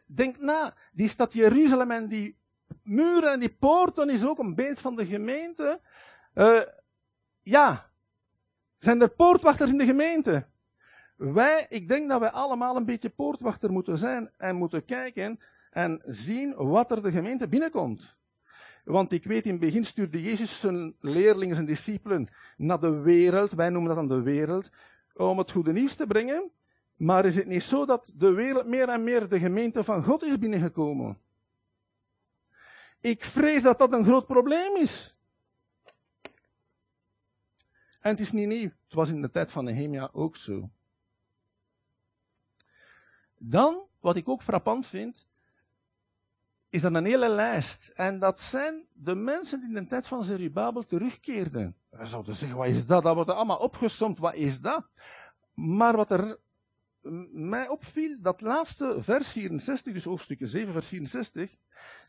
denk na. Die stad Jeruzalem en die muren en die poorten is ook een beeld van de gemeente. Uh, ja. Zijn er poortwachters in de gemeente? Wij, ik denk dat wij allemaal een beetje poortwachter moeten zijn en moeten kijken en zien wat er de gemeente binnenkomt. Want ik weet, in het begin stuurde Jezus zijn leerlingen, zijn discipelen, naar de wereld, wij noemen dat dan de wereld, om het goede nieuws te brengen. Maar is het niet zo dat de wereld meer en meer de gemeente van God is binnengekomen? Ik vrees dat dat een groot probleem is. En het is niet nieuw. Het was in de tijd van Nehemia ook zo. Dan, wat ik ook frappant vind, is dan een hele lijst. En dat zijn de mensen die in de tijd van Zerubabel terugkeerden. We zouden zeggen, wat is dat? Dat wordt allemaal opgesomd. Wat is dat? Maar wat er mij opviel, dat laatste vers 64, dus hoofdstuk 7, vers 64.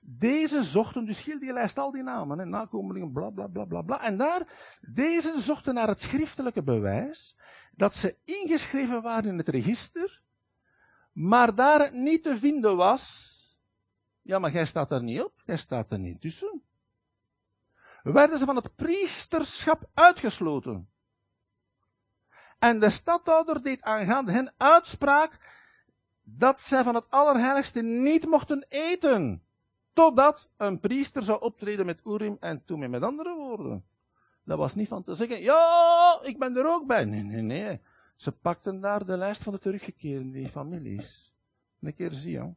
Deze zochten, dus heel die lijst al die namen, hè, nakomelingen, bla bla bla bla bla. En daar, deze zochten naar het schriftelijke bewijs dat ze ingeschreven waren in het register, maar daar niet te vinden was. Ja, maar jij staat er niet op, jij staat er niet tussen. Werden ze van het priesterschap uitgesloten. En de stadhouder deed aangaande hen uitspraak dat zij van het Allerheiligste niet mochten eten. Totdat een priester zou optreden met Urim en Tumim. Met andere woorden. Dat was niet van te zeggen, ja, ik ben er ook bij. Nee, nee, nee. Ze pakten daar de lijst van de teruggekeerde families. Een keer zie je.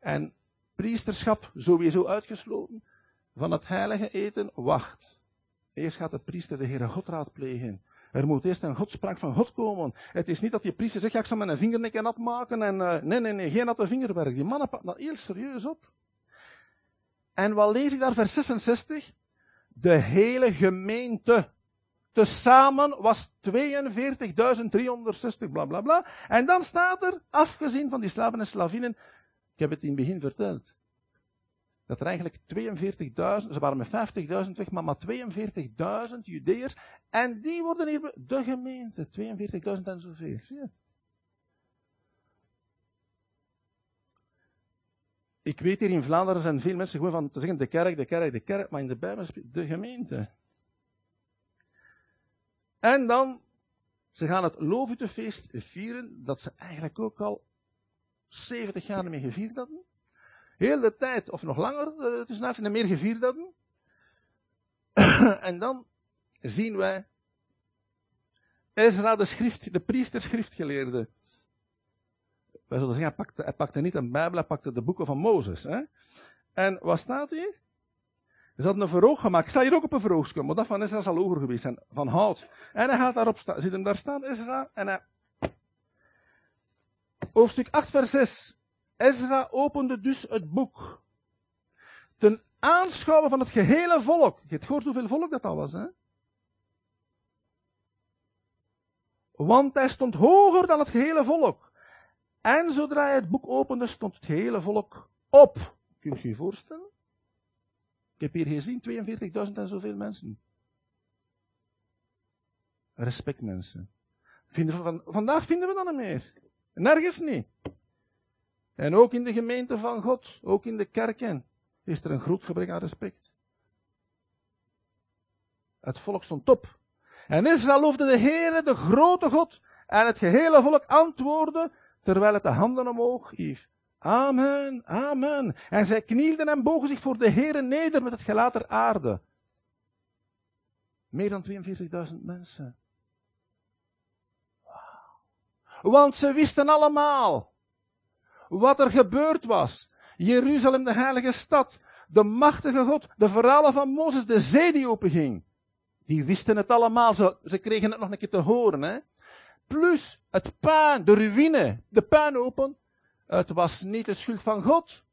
En priesterschap sowieso uitgesloten. Van het heilige eten, wacht. Eerst gaat de priester de Heere God raadplegen. Er moet eerst een godspraak van God komen. Het is niet dat je priester zegt, ja, ik zal mijn vingernekken nat maken en, uh, nee, nee, nee, geen natte vingerwerk. Die mannen pakken dat heel serieus op. En wat lees ik daar, vers 66? De hele gemeente. Tezamen was 42.360, bla bla bla. En dan staat er, afgezien van die slaven en slavinnen, heb het in het begin verteld dat er eigenlijk 42.000, ze waren met 50.000 weg, maar maar 42.000 Judeërs. En die worden hier, de gemeente, 42.000 en zoveel. Zie je? Ik weet hier in Vlaanderen zijn veel mensen gewoon van te zeggen de kerk, de kerk, de kerk, maar in de Bijbel de gemeente. En dan, ze gaan het Loofhuttenfeest vieren, dat ze eigenlijk ook al 70 jaar mee gevierd hadden. Heel de tijd, of nog langer, uh, is en meer gevierd hadden. en dan zien wij Ezra de schrift, de priester schriftgeleerde. Wij zullen zeggen, hij pakte, hij pakte niet een Bijbel, hij pakte de boeken van Mozes. Hè? En wat staat hier? Ze hadden een verhoog gemaakt. Ik sta hier ook op een verhoogskum, maar dat van Ezra zal hoger geweest van hout. En hij gaat daarop staan, ziet hem daar staan, Ezra, en hij... Hoofdstuk 8 vers 6. Ezra opende dus het boek. Ten aanschouwen van het gehele volk. Je hebt gehoord hoeveel volk dat al was, hè? Want hij stond hoger dan het gehele volk. En zodra hij het boek opende, stond het gehele volk op. Kun je je voorstellen? Ik heb hier gezien 42.000 en zoveel mensen. Respect mensen. Vinden van, vandaag vinden we dat niet meer. Nergens niet. En ook in de gemeente van God, ook in de kerken, is er een groot gebrek aan respect. Het volk stond op. En Israël loofde de Heere, de grote God. En het gehele volk antwoordde, terwijl het de handen omhoog hief. Amen, amen. En zij knielden en bogen zich voor de Heere neder met het gelaat der aarde. Meer dan 42.000 mensen. Want ze wisten allemaal wat er gebeurd was. Jeruzalem, de heilige stad, de machtige God, de verhalen van Mozes, de zee die openging. Die wisten het allemaal, ze, ze kregen het nog een keer te horen. Hè? Plus het puin, de ruïne, de puin open. Het was niet de schuld van God.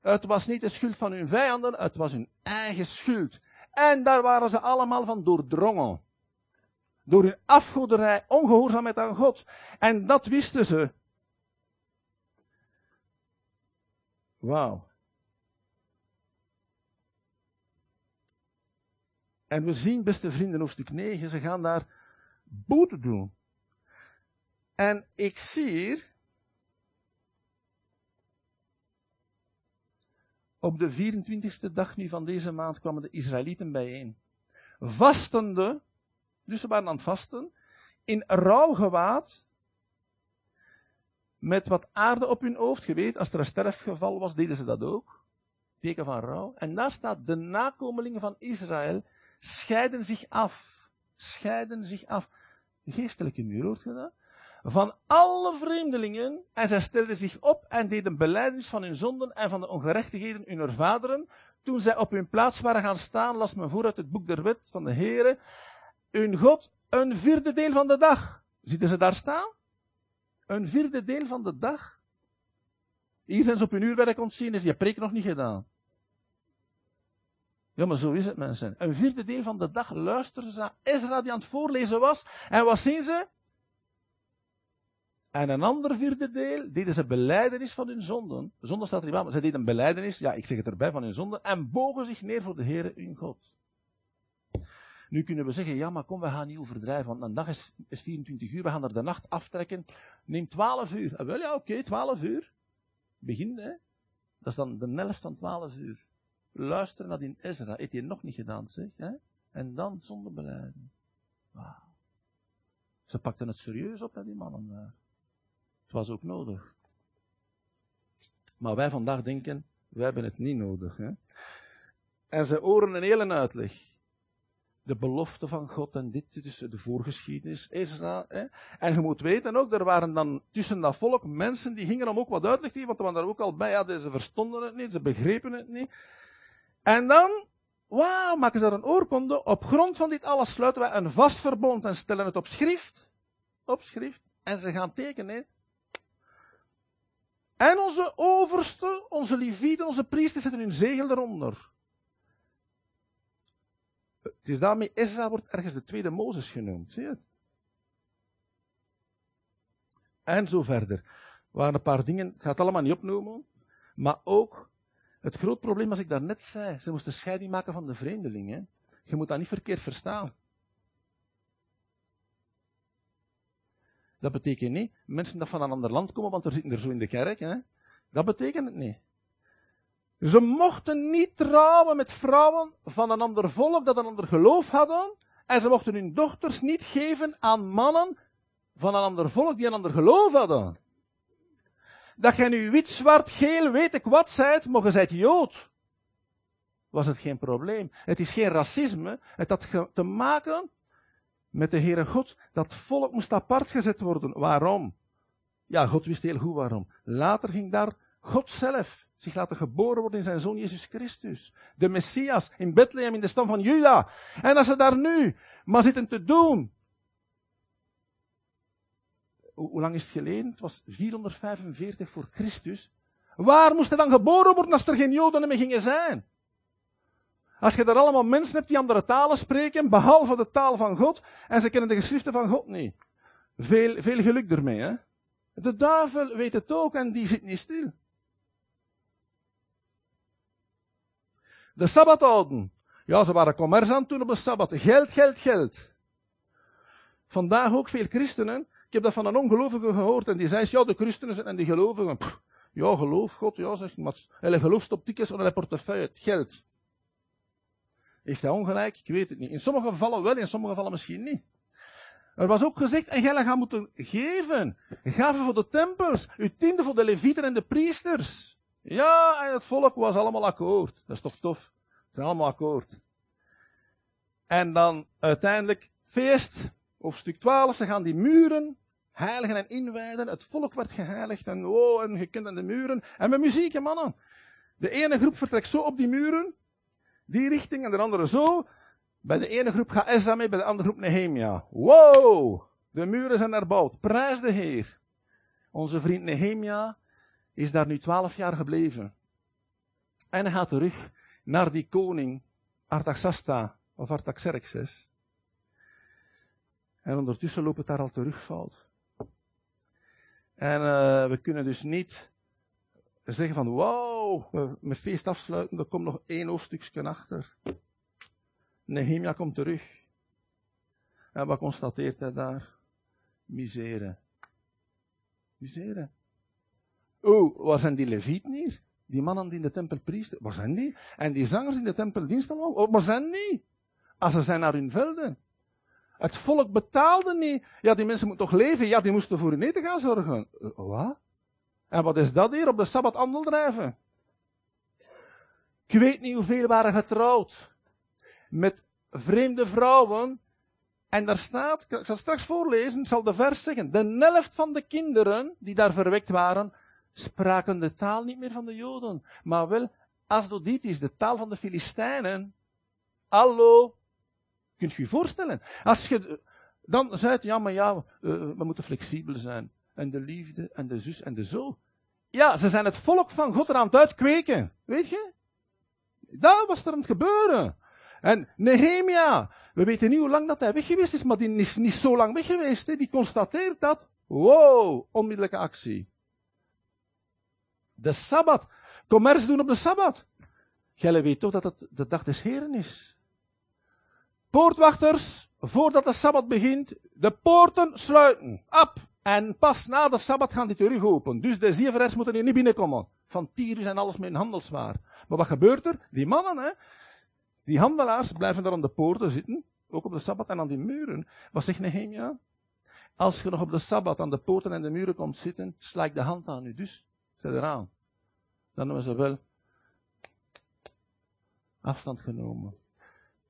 Het was niet de schuld van hun vijanden, het was hun eigen schuld. En daar waren ze allemaal van doordrongen. Door hun afgoderij, ongehoorzaamheid aan God. En dat wisten ze. Wauw. En we zien, beste vrienden, hoofdstuk 9, ze gaan daar boete doen. En ik zie hier, op de 24e dag nu van deze maand kwamen de Israëlieten bijeen. Vastende, dus ze waren aan het vasten, in rouwgewaad, met wat aarde op hun hoofd. Je weet, als er een sterfgeval was, deden ze dat ook. Teken van rouw. En daar staat, de nakomelingen van Israël scheiden zich af. Scheiden zich af. Geestelijke muur, hoort je? Van alle vreemdelingen. En zij stelden zich op en deden beleidens van hun zonden en van de ongerechtigheden hun vaderen. Toen zij op hun plaats waren gaan staan, las men vooruit het boek der wet van de Heere. Hun God een vierde deel van de dag. Zitten ze daar staan? Een vierde deel van de dag. Hier zijn ze op hun uurwerk ontzien, is die preek nog niet gedaan. Ja, maar zo is het, mensen. Een vierde deel van de dag luisteren ze naar Ezra die aan het voorlezen was. En wat zien ze? En een ander vierde deel deden ze beleidenis van hun zonden. Zonde staat er niet bij, maar ze deden een beleidenis, ja, ik zeg het erbij, van hun zonden. En bogen zich neer voor de Heere hun God. Nu kunnen we zeggen, ja, maar kom, we gaan niet overdrijven, want een dag is, is 24 uur, we gaan er de nacht aftrekken. Neem 12 uur. Ah, wel, ja, oké, okay, 12 uur. Begin, hè. Dat is dan de helft van 12 uur. Luister naar die Ezra. Heeft hij nog niet gedaan, zeg. Hè? En dan zonder beleiden. Wauw. Ze pakten het serieus op, hè, die mannen daar. Het was ook nodig. Maar wij vandaag denken, wij hebben het niet nodig. Hè? En ze oren een hele uitleg. De belofte van God en dit is de voorgeschiedenis, Ezra. Hè? En je moet weten ook, er waren dan tussen dat volk mensen die gingen om ook wat uitleg geven, want er waren ook al bij, ja, ze verstonden het niet, ze begrepen het niet. En dan, wauw, maken ze daar een oorkonde. Op grond van dit alles sluiten wij een vast verbond en stellen het op schrift. Op schrift. En ze gaan tekenen. En onze overste, onze levieten, onze priesters zetten hun zegel eronder. Het is daarmee, Ezra wordt ergens de tweede Mozes genoemd. Zie je het? En zo verder. Er waren een paar dingen, ik ga het allemaal niet opnoemen. Maar ook, het groot probleem, als ik daarnet zei, ze moesten scheiding maken van de vreemdelingen. Je moet dat niet verkeerd verstaan. Dat betekent niet mensen dat van een ander land komen, want er zitten er zo in de kerk. Hè? Dat betekent het niet. Ze mochten niet trouwen met vrouwen van een ander volk dat een ander geloof hadden. En ze mochten hun dochters niet geven aan mannen van een ander volk die een ander geloof hadden. Dat jij nu wit, zwart, geel, weet ik wat zijt, mogen zijt Jood. Was het geen probleem. Het is geen racisme. Het had te maken met de Heere God. Dat volk moest apart gezet worden. Waarom? Ja, God wist heel goed waarom. Later ging daar God zelf zich laten geboren worden in zijn zoon Jezus Christus. De Messias in Bethlehem in de stam van Juda. En als ze daar nu maar zitten te doen. Hoe lang is het geleden? Het was 445 voor Christus. Waar moest hij dan geboren worden als er geen Joden meer gingen zijn? Als je daar allemaal mensen hebt die andere talen spreken, behalve de taal van God, en ze kennen de geschriften van God niet. Veel, veel geluk ermee, hè? De duivel weet het ook en die zit niet stil. De Sabbat houden. Ja, ze waren commerce aan toen op de Sabbat. Geld, geld, geld. Vandaag ook veel christenen. Ik heb dat van een ongelovige gehoord en die zei, ja, de christenen en die gelovigen. ja, geloof God, ja, zeg maar. Hij gelooft op tickets en hij portefeuille, geld. Heeft hij ongelijk? Ik weet het niet. In sommige gevallen wel, in sommige gevallen misschien niet. Er was ook gezegd, en jij gaat moeten geven. Gaven voor de tempels, uw tiende voor de levieten en de priesters. Ja, en het volk was allemaal akkoord. Dat is toch tof? Ze zijn allemaal akkoord. En dan uiteindelijk feest, hoofdstuk 12, ze gaan die muren heiligen en inwijden. Het volk werd geheiligd en oh, en gekend aan de muren. En met muziek, mannen. De ene groep vertrekt zo op die muren, die richting en de andere zo. Bij de ene groep gaat Ezra mee, bij de andere groep Nehemia. Wow! De muren zijn erbouwd. Prijs de Heer. Onze vriend Nehemia is daar nu twaalf jaar gebleven. En hij gaat terug naar die koning Artaxasta of Artaxerxes. En ondertussen loopt het daar al terugvalt. En uh, we kunnen dus niet zeggen van, wow, we met feest afsluiten, er komt nog één hoofdstukje achter. Nehemia komt terug. En wat constateert hij daar? Misere. Misere. Oh, waar zijn die levieten hier? Die mannen die in de tempel priesten, waar zijn die? En die zangers in de tempel diensten oh, waar zijn die? Als ze zijn naar hun velden. Het volk betaalde niet. Ja, die mensen moeten toch leven? Ja, die moesten voor hun eten gaan zorgen. Uh, wat? En wat is dat hier? Op de Sabbat handel drijven. Ik weet niet hoeveel waren getrouwd. Met vreemde vrouwen. En daar staat, ik zal straks voorlezen, ik zal de vers zeggen. De helft van de kinderen die daar verwekt waren, spraken de taal niet meer van de Joden, maar wel Asdoditisch, de taal van de Filistijnen. Hallo, kunt je je voorstellen? Als je dan zei ja, maar ja, uh, we moeten flexibel zijn. En de liefde, en de zus, en de zo. Ja, ze zijn het volk van God eraan het uitkweken. Weet je? Dat was er aan het gebeuren. En Nehemia, we weten niet hoe lang dat hij weg geweest is, maar die is niet zo lang weg geweest. Hè. Die constateert dat Wow, onmiddellijke actie. De Sabbat. Commerce doen op de Sabbat. Jij weet toch dat het de dag des Heren is. Poortwachters, voordat de Sabbat begint, de poorten sluiten. Ab. En pas na de Sabbat gaan die terug open. Dus de zeveraars moeten hier niet binnenkomen. Van Tyrus en alles met hun handelswaar. Maar wat gebeurt er? Die mannen, hè, die handelaars blijven daar aan de poorten zitten. Ook op de Sabbat en aan die muren. Wat zegt Nehemia? Als je nog op de Sabbat aan de poorten en de muren komt zitten, sla ik de hand aan u. Dus, zet eraan. Dan hebben ze wel afstand genomen.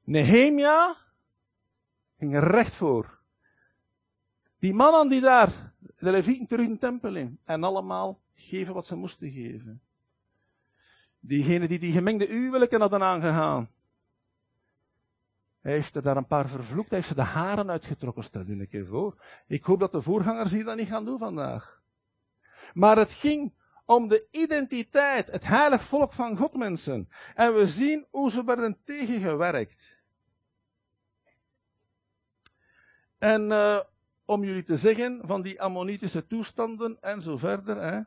Nehemia ging recht voor. Die mannen die daar, de Levieten terug in de tempel in, en allemaal geven wat ze moesten geven. Diegenen die die gemengde huwelijken hadden aangegaan. Hij heeft er daar een paar vervloekt, hij heeft ze de haren uitgetrokken. Stel u een keer voor. Ik hoop dat de voorgangers hier dat niet gaan doen vandaag. Maar het ging om de identiteit, het heilig volk van God, mensen. En we zien hoe ze werden tegengewerkt. En uh, om jullie te zeggen van die ammonitische toestanden en zo verder, hè,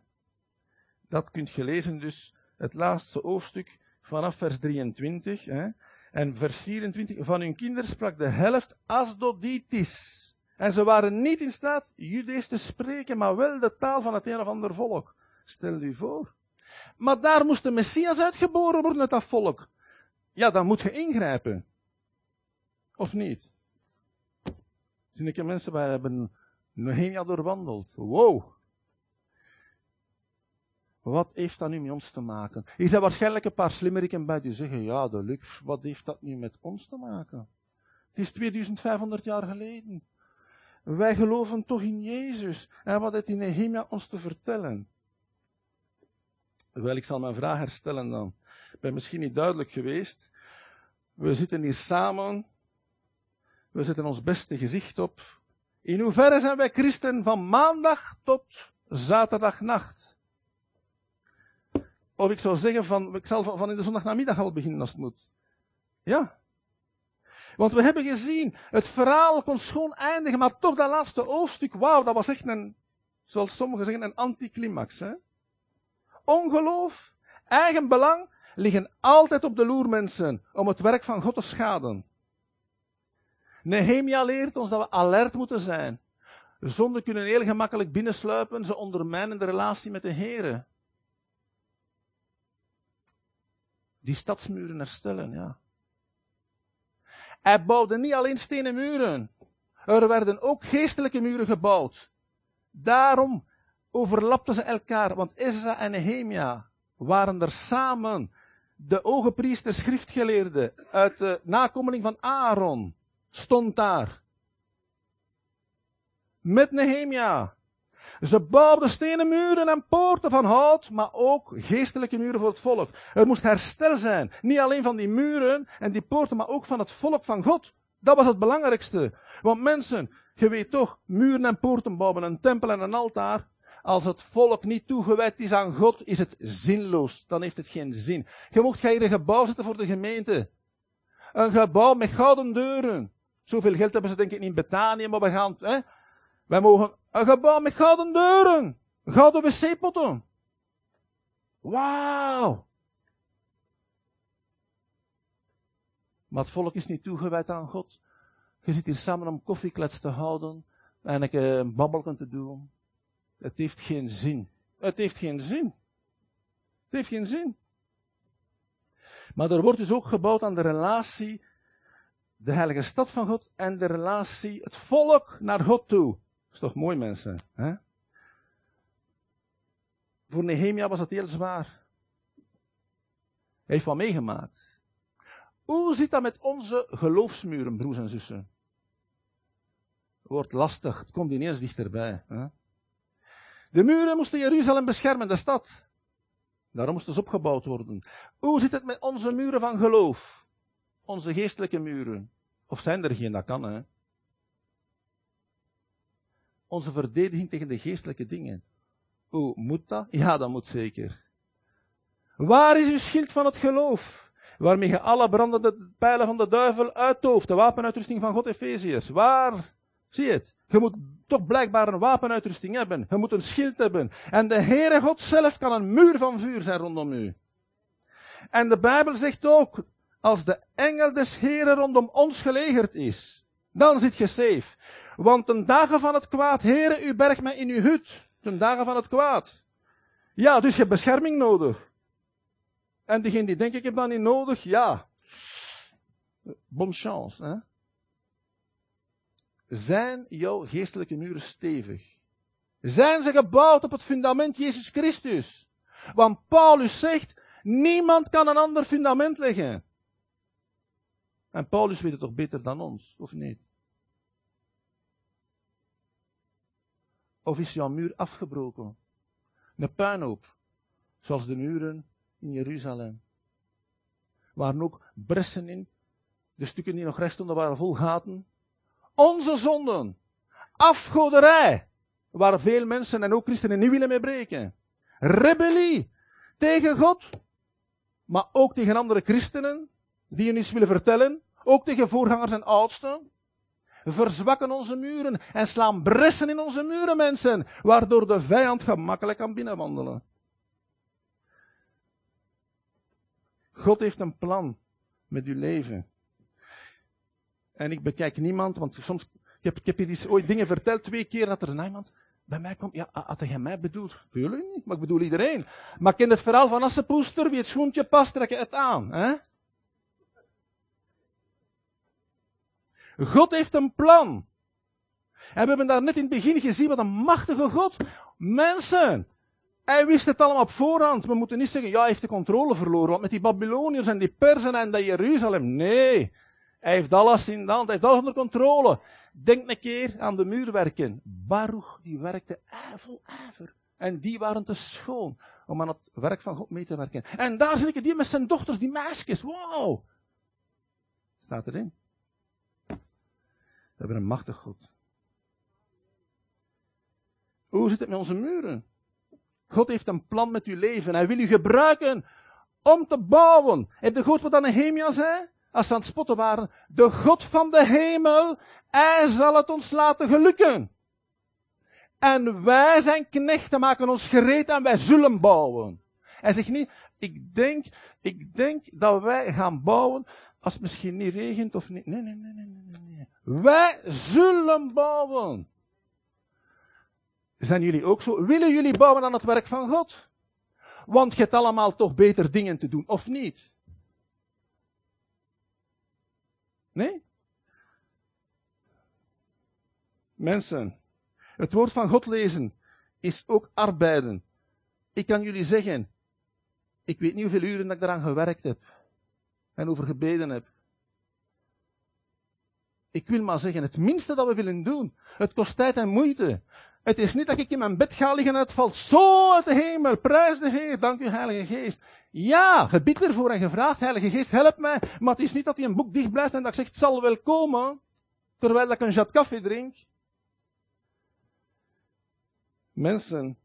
dat kunt je lezen dus het laatste hoofdstuk vanaf vers 23. Hè, en vers 24, van hun kinderen sprak de helft Asdoditis. En ze waren niet in staat Judees te spreken, maar wel de taal van het een of ander volk. Stel u voor. Maar daar moest de Messias uitgeboren worden uit dat volk. Ja, dan moet je ingrijpen. Of niet? Zie ik mensen, wij hebben Nehemia doorwandeld. Wow. Wat heeft dat nu met ons te maken? Hier zijn waarschijnlijk een paar slimmeriken bij die zeggen, ja, de luxe, wat heeft dat nu met ons te maken? Het is 2500 jaar geleden. Wij geloven toch in Jezus. En wat heeft die Nehemia ons te vertellen? Wel, ik zal mijn vraag herstellen dan. Ik ben misschien niet duidelijk geweest. We zitten hier samen. We zetten ons beste gezicht op. In hoeverre zijn wij christen van maandag tot zaterdagnacht? Of ik zou zeggen van, ik zal van in de zondagnamiddag al beginnen als het moet. Ja. Want we hebben gezien, het verhaal kon schoon eindigen, maar toch dat laatste hoofdstuk, wauw, dat was echt een, zoals sommigen zeggen, een anticlimax. Hè? Ongeloof, eigen belang liggen altijd op de loer, mensen, om het werk van God te schaden. Nehemia leert ons dat we alert moeten zijn. Zonden kunnen heel gemakkelijk binnensluipen, ze ondermijnen de relatie met de Here. Die stadsmuren herstellen, ja. Hij bouwde niet alleen stenen muren. Er werden ook geestelijke muren gebouwd. Daarom overlapten ze elkaar, want Ezra en Nehemia waren er samen. De ogenpriester schriftgeleerde uit de nakomeling van Aaron stond daar. Met Nehemia. Ze bouwden stenen muren en poorten van hout, maar ook geestelijke muren voor het volk. Er moest herstel zijn. Niet alleen van die muren en die poorten, maar ook van het volk van God. Dat was het belangrijkste. Want mensen, je weet toch, muren en poorten bouwen, een tempel en een altaar. Als het volk niet toegewijd is aan God, is het zinloos. Dan heeft het geen zin. Je mocht hier een gebouw zetten voor de gemeente. Een gebouw met gouden deuren. Zoveel geld hebben ze denk ik niet in Betanië, maar we gaan, hè, wij mogen een gebouw met gouden deuren. Gouden wc-potten. Wauw. Maar het volk is niet toegewijd aan God. Je zit hier samen om koffieklets te houden. En een babbelken te doen. Het heeft geen zin. Het heeft geen zin. Het heeft geen zin. Maar er wordt dus ook gebouwd aan de relatie, de heilige stad van God en de relatie, het volk naar God toe is toch mooi, mensen? Hè? Voor Nehemia was het heel zwaar. Hij heeft wat meegemaakt. Hoe zit dat met onze geloofsmuren, broers en zussen? Wordt lastig, het komt ineens dichterbij. Hè? De muren moesten Jeruzalem beschermen, de stad. Daarom moesten ze opgebouwd worden. Hoe zit het met onze muren van geloof? Onze geestelijke muren. Of zijn er geen, dat kan hè onze verdediging tegen de geestelijke dingen. Hoe moet dat? Ja, dat moet zeker. Waar is uw schild van het geloof? Waarmee je alle brandende pijlen van de duivel uittooft. De wapenuitrusting van God, Efeziërs. Waar? Zie je het? Je moet toch blijkbaar een wapenuitrusting hebben. Je moet een schild hebben. En de Heere God zelf kan een muur van vuur zijn rondom u. En de Bijbel zegt ook, als de engel des Heeren rondom ons gelegerd is, dan zit je safe. Want ten dagen van het kwaad, Heere, u bergt mij in uw hut. Ten dagen van het kwaad. Ja, dus je hebt bescherming nodig. En diegene die denkt, ik heb dat niet nodig, ja. Bonne chance, hè. Zijn jouw geestelijke muren stevig? Zijn ze gebouwd op het fundament Jezus Christus? Want Paulus zegt, niemand kan een ander fundament leggen. En Paulus weet het toch beter dan ons, of niet? Of is jouw muur afgebroken? Een puinhoop, zoals de muren in Jeruzalem. Waren ook bressen in, de stukken die nog recht stonden waren vol gaten. Onze zonden, afgoderij, waar veel mensen en ook christenen niet willen mee breken. Rebellie tegen God, maar ook tegen andere christenen, die je iets willen vertellen, ook tegen voorgangers en oudsten. Verzwakken onze muren en slaan bressen in onze muren, mensen, waardoor de vijand gemakkelijk kan binnenwandelen. God heeft een plan met uw leven. En ik bekijk niemand, want soms, ik heb, ik heb hier ooit dingen verteld, twee keer dat er iemand bij mij komt. Ja, had hij mij bedoeld? Tuurlijk niet, maar ik bedoel iedereen. Maar ken het verhaal van Assepoester, wie het schoentje past, trek je het aan. Hè? God heeft een plan. En we hebben daar net in het begin gezien wat een machtige God. Mensen, hij wist het allemaal op voorhand. We moeten niet zeggen, ja, hij heeft de controle verloren. Want met die Babyloniërs en die Persen en dat Jeruzalem. Nee. Hij heeft alles in de hand. Hij heeft alles onder controle. Denk een keer aan de muurwerken. Baruch, die werkte vol ijver. En die waren te schoon om aan het werk van God mee te werken. En daar zit ik die met zijn dochters, die meisjes. Wow. Staat erin. We hebben een machtig God. Hoe zit het met onze muren? God heeft een plan met uw leven. Hij wil u gebruiken om te bouwen. Heb je gehoord wat Nehemia zei? Als ze aan het spotten waren. De God van de hemel, hij zal het ons laten gelukken. En wij zijn knechten, maken ons gereed en wij zullen bouwen. Hij zegt niet, ik denk, ik denk dat wij gaan bouwen als het misschien niet regent of niet. Nee, nee, nee, nee, nee, nee. Wij zullen bouwen. Zijn jullie ook zo? Willen jullie bouwen aan het werk van God? Want je hebt allemaal toch beter dingen te doen, of niet? Nee? Mensen, het woord van God lezen is ook arbeiden. Ik kan jullie zeggen, ik weet niet hoeveel uren dat ik daaraan gewerkt heb en over gebeden heb. Ik wil maar zeggen, het minste dat we willen doen, het kost tijd en moeite. Het is niet dat ik in mijn bed ga liggen en het valt zo uit de hemel. Prijs de Heer, dank u Heilige Geest. Ja, gebid ervoor en gevraagd, Heilige Geest, help mij. Maar het is niet dat hij een boek dicht blijft en dat ik zeg, het zal wel komen. Terwijl ik een jat koffie drink. Mensen,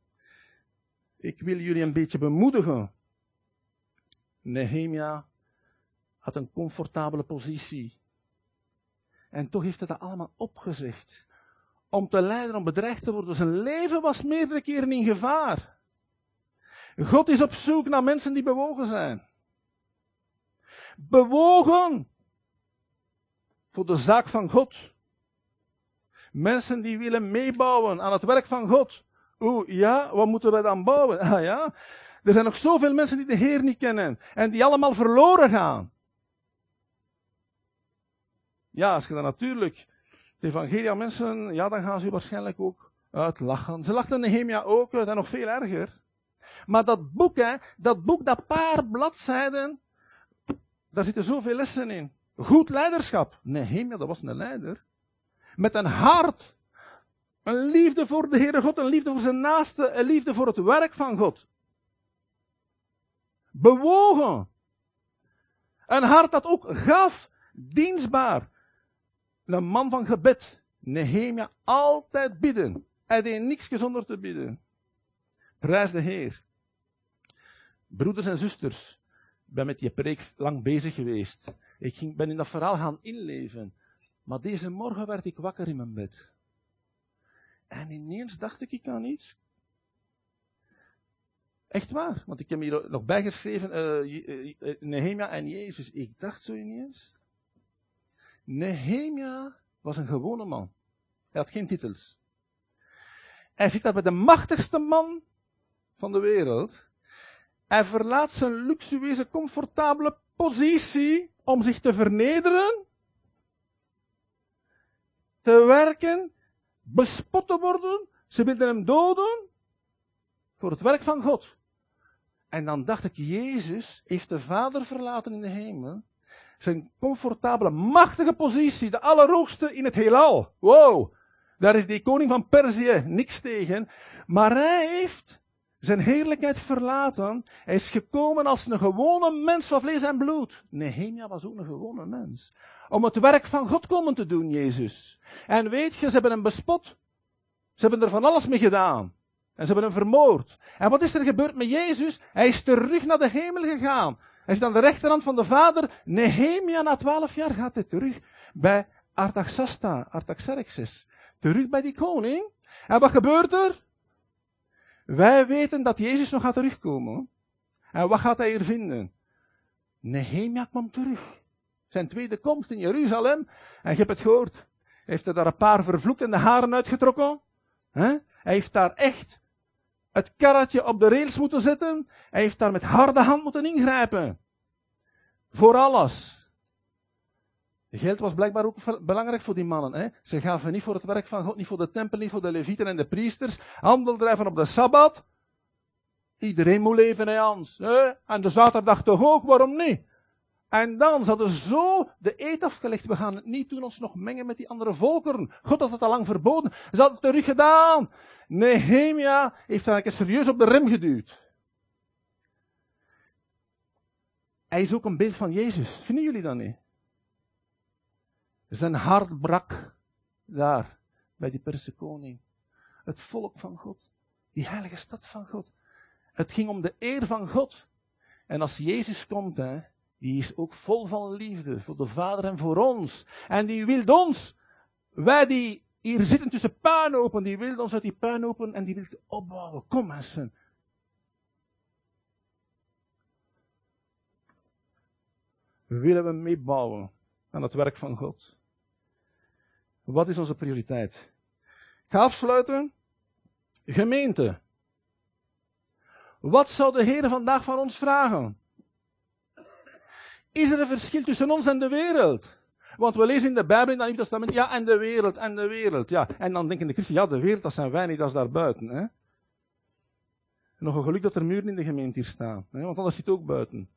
ik wil jullie een beetje bemoedigen. Nehemia had een comfortabele positie. En toch heeft hij dat allemaal opgezegd. Om te lijden, om bedreigd te worden. Zijn leven was meerdere keren in gevaar. God is op zoek naar mensen die bewogen zijn. Bewogen voor de zaak van God. Mensen die willen meebouwen aan het werk van God. Oeh, ja, wat moeten wij dan bouwen? Ah ja, er zijn nog zoveel mensen die de Heer niet kennen en die allemaal verloren gaan. Ja, als je dan natuurlijk de evangelie aan mensen, ja, dan gaan ze waarschijnlijk ook uitlachen. Ze lachten Nehemia ook uit en nog veel erger. Maar dat boek, hè, dat boek, dat paar bladzijden, daar zitten zoveel lessen in. Goed leiderschap. Nehemia, dat was een leider. Met een hart. Een liefde voor de Heere God, een liefde voor zijn naaste, een liefde voor het werk van God. Bewogen. Een hart dat ook gaf, dienstbaar. Een man van gebed. Nehemia altijd bidden. Hij deed niks zonder te bidden. Prijs de Heer. Broeders en zusters, ik ben met die preek lang bezig geweest. Ik ging, ben in dat verhaal gaan inleven. Maar deze morgen werd ik wakker in mijn bed. En ineens dacht ik, aan iets. Echt waar, want ik heb hier nog bijgeschreven, uh, Nehemia en Jezus. Ik dacht zo ineens. Nehemia was een gewone man. Hij had geen titels. Hij zit daar bij de machtigste man van de wereld. Hij verlaat zijn luxueuze, comfortabele positie om zich te vernederen, te werken, bespot te worden. Ze wilden hem doden voor het werk van God. En dan dacht ik, Jezus heeft de Vader verlaten in de hemel. Zijn comfortabele, machtige positie, de allerhoogste in het heelal. Wow, daar is die koning van Perzië niks tegen. Maar hij heeft zijn heerlijkheid verlaten. Hij is gekomen als een gewone mens van vlees en bloed. Nehemia was ook een gewone mens. Om het werk van God komen te doen, Jezus. En weet je, ze hebben hem bespot. Ze hebben er van alles mee gedaan. En ze hebben hem vermoord. En wat is er gebeurd met Jezus? Hij is terug naar de hemel gegaan. Hij is aan de rechterhand van de Vader. Nehemia na twaalf jaar gaat hij terug bij Artaxasta, Artaxerxes. Terug bij die koning. En wat gebeurt er? Wij weten dat Jezus nog gaat terugkomen. En wat gaat hij hier vinden? Nehemia kwam terug. Zijn tweede komst in Jeruzalem. En je hebt het gehoord. Hij heeft er daar een paar vervloekt en de haren uitgetrokken. Hij heeft daar echt het karretje op de rails moeten zetten. Hij heeft daar met harde hand moeten ingrijpen. Voor alles. Geld was blijkbaar ook belangrijk voor die mannen. Hè? Ze gaven niet voor het werk van God, niet voor de tempel, niet voor de levieten en de priesters. Handel drijven op de Sabbat. Iedereen moet leven, hè Hans. Hè? En de zaterdag toch ook, waarom niet? En dan hadden zo de eet afgelegd. We gaan het niet doen ons nog mengen met die andere volkeren. God had het al lang verboden. Ze hadden het terug gedaan. Nehemia heeft eigenlijk serieus op de rem geduwd. Hij is ook een beeld van Jezus. Vinden jullie dat niet? Zijn hart brak daar bij die Perse koning. Het volk van God. Die heilige stad van God. Het ging om de eer van God. En als Jezus komt, hè, die is ook vol van liefde voor de Vader en voor ons. En die wil ons, wij die hier zitten tussen puinopen, die wil ons uit die puinopen en die wil opbouwen. Kom mensen. Willen we meebouwen aan het werk van God? Wat is onze prioriteit? Ik ga afsluiten. Gemeente. Wat zou de Heer vandaag van ons vragen? Is er een verschil tussen ons en de wereld? Want we lezen in de Bijbel in het Nieuw Testament, ja, en de wereld, en de wereld, ja. En dan denken de christen, ja, de wereld, dat zijn wij niet, dat is daar buiten, hè. Nog een geluk dat er muren in de gemeente hier staan, hè, want anders zit ook buiten.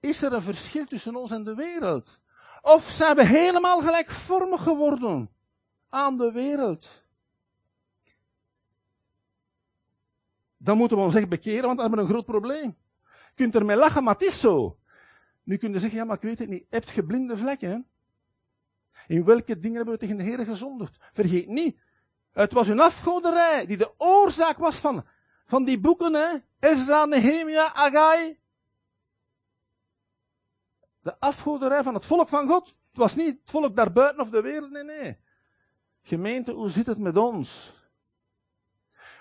Is er een verschil tussen ons en de wereld? Of zijn we helemaal gelijkvormig geworden aan de wereld? Dan moeten we ons echt bekeren, want dan hebben we een groot probleem. Je kunt ermee lachen, maar het is zo. Nu kun je zeggen, ja, maar ik weet het niet. Hebt je blinde vlekken? In welke dingen hebben we tegen de Heer gezondigd? Vergeet niet. Het was een afgoderij die de oorzaak was van, van die boeken, hè. Ezra, Nehemia, Agai. De afgoderij van het volk van God. Het was niet het volk daarbuiten of de wereld, nee, nee. Gemeente, hoe zit het met ons?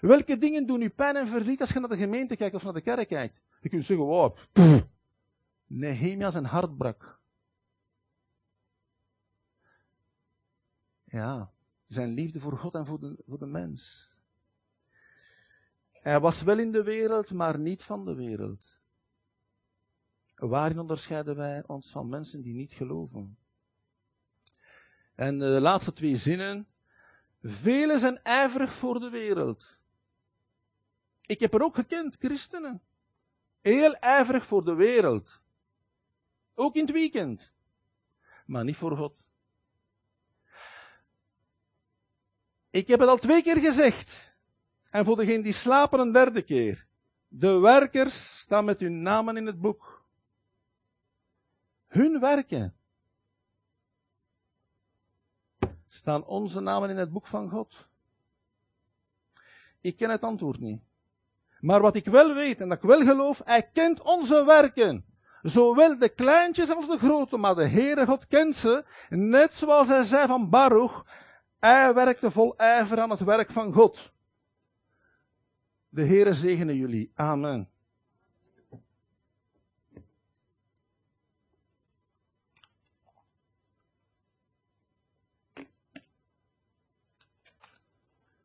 Welke dingen doen u pijn en verdriet als je naar de gemeente kijkt of naar de kerk kijkt? Je kunt zeggen, wow, pff, Nehemia zijn hart brak. Ja, zijn liefde voor God en voor de, voor de mens. Hij was wel in de wereld, maar niet van de wereld. Waarin onderscheiden wij ons van mensen die niet geloven? En de laatste twee zinnen. Velen zijn ijverig voor de wereld. Ik heb er ook gekend, christenen. Heel ijverig voor de wereld. Ook in het weekend. Maar niet voor God. Ik heb het al twee keer gezegd. En voor degenen die slapen een derde keer. De werkers staan met hun namen in het boek. Hun werken. Staan onze namen in het boek van God? Ik ken het antwoord niet. Maar wat ik wel weet en dat ik wel geloof, hij kent onze werken. Zowel de kleintjes als de grote, maar de Heere God kent ze. Net zoals hij zei van Baruch. Hij werkte vol ijver aan het werk van God. De Heere zegene jullie. Amen.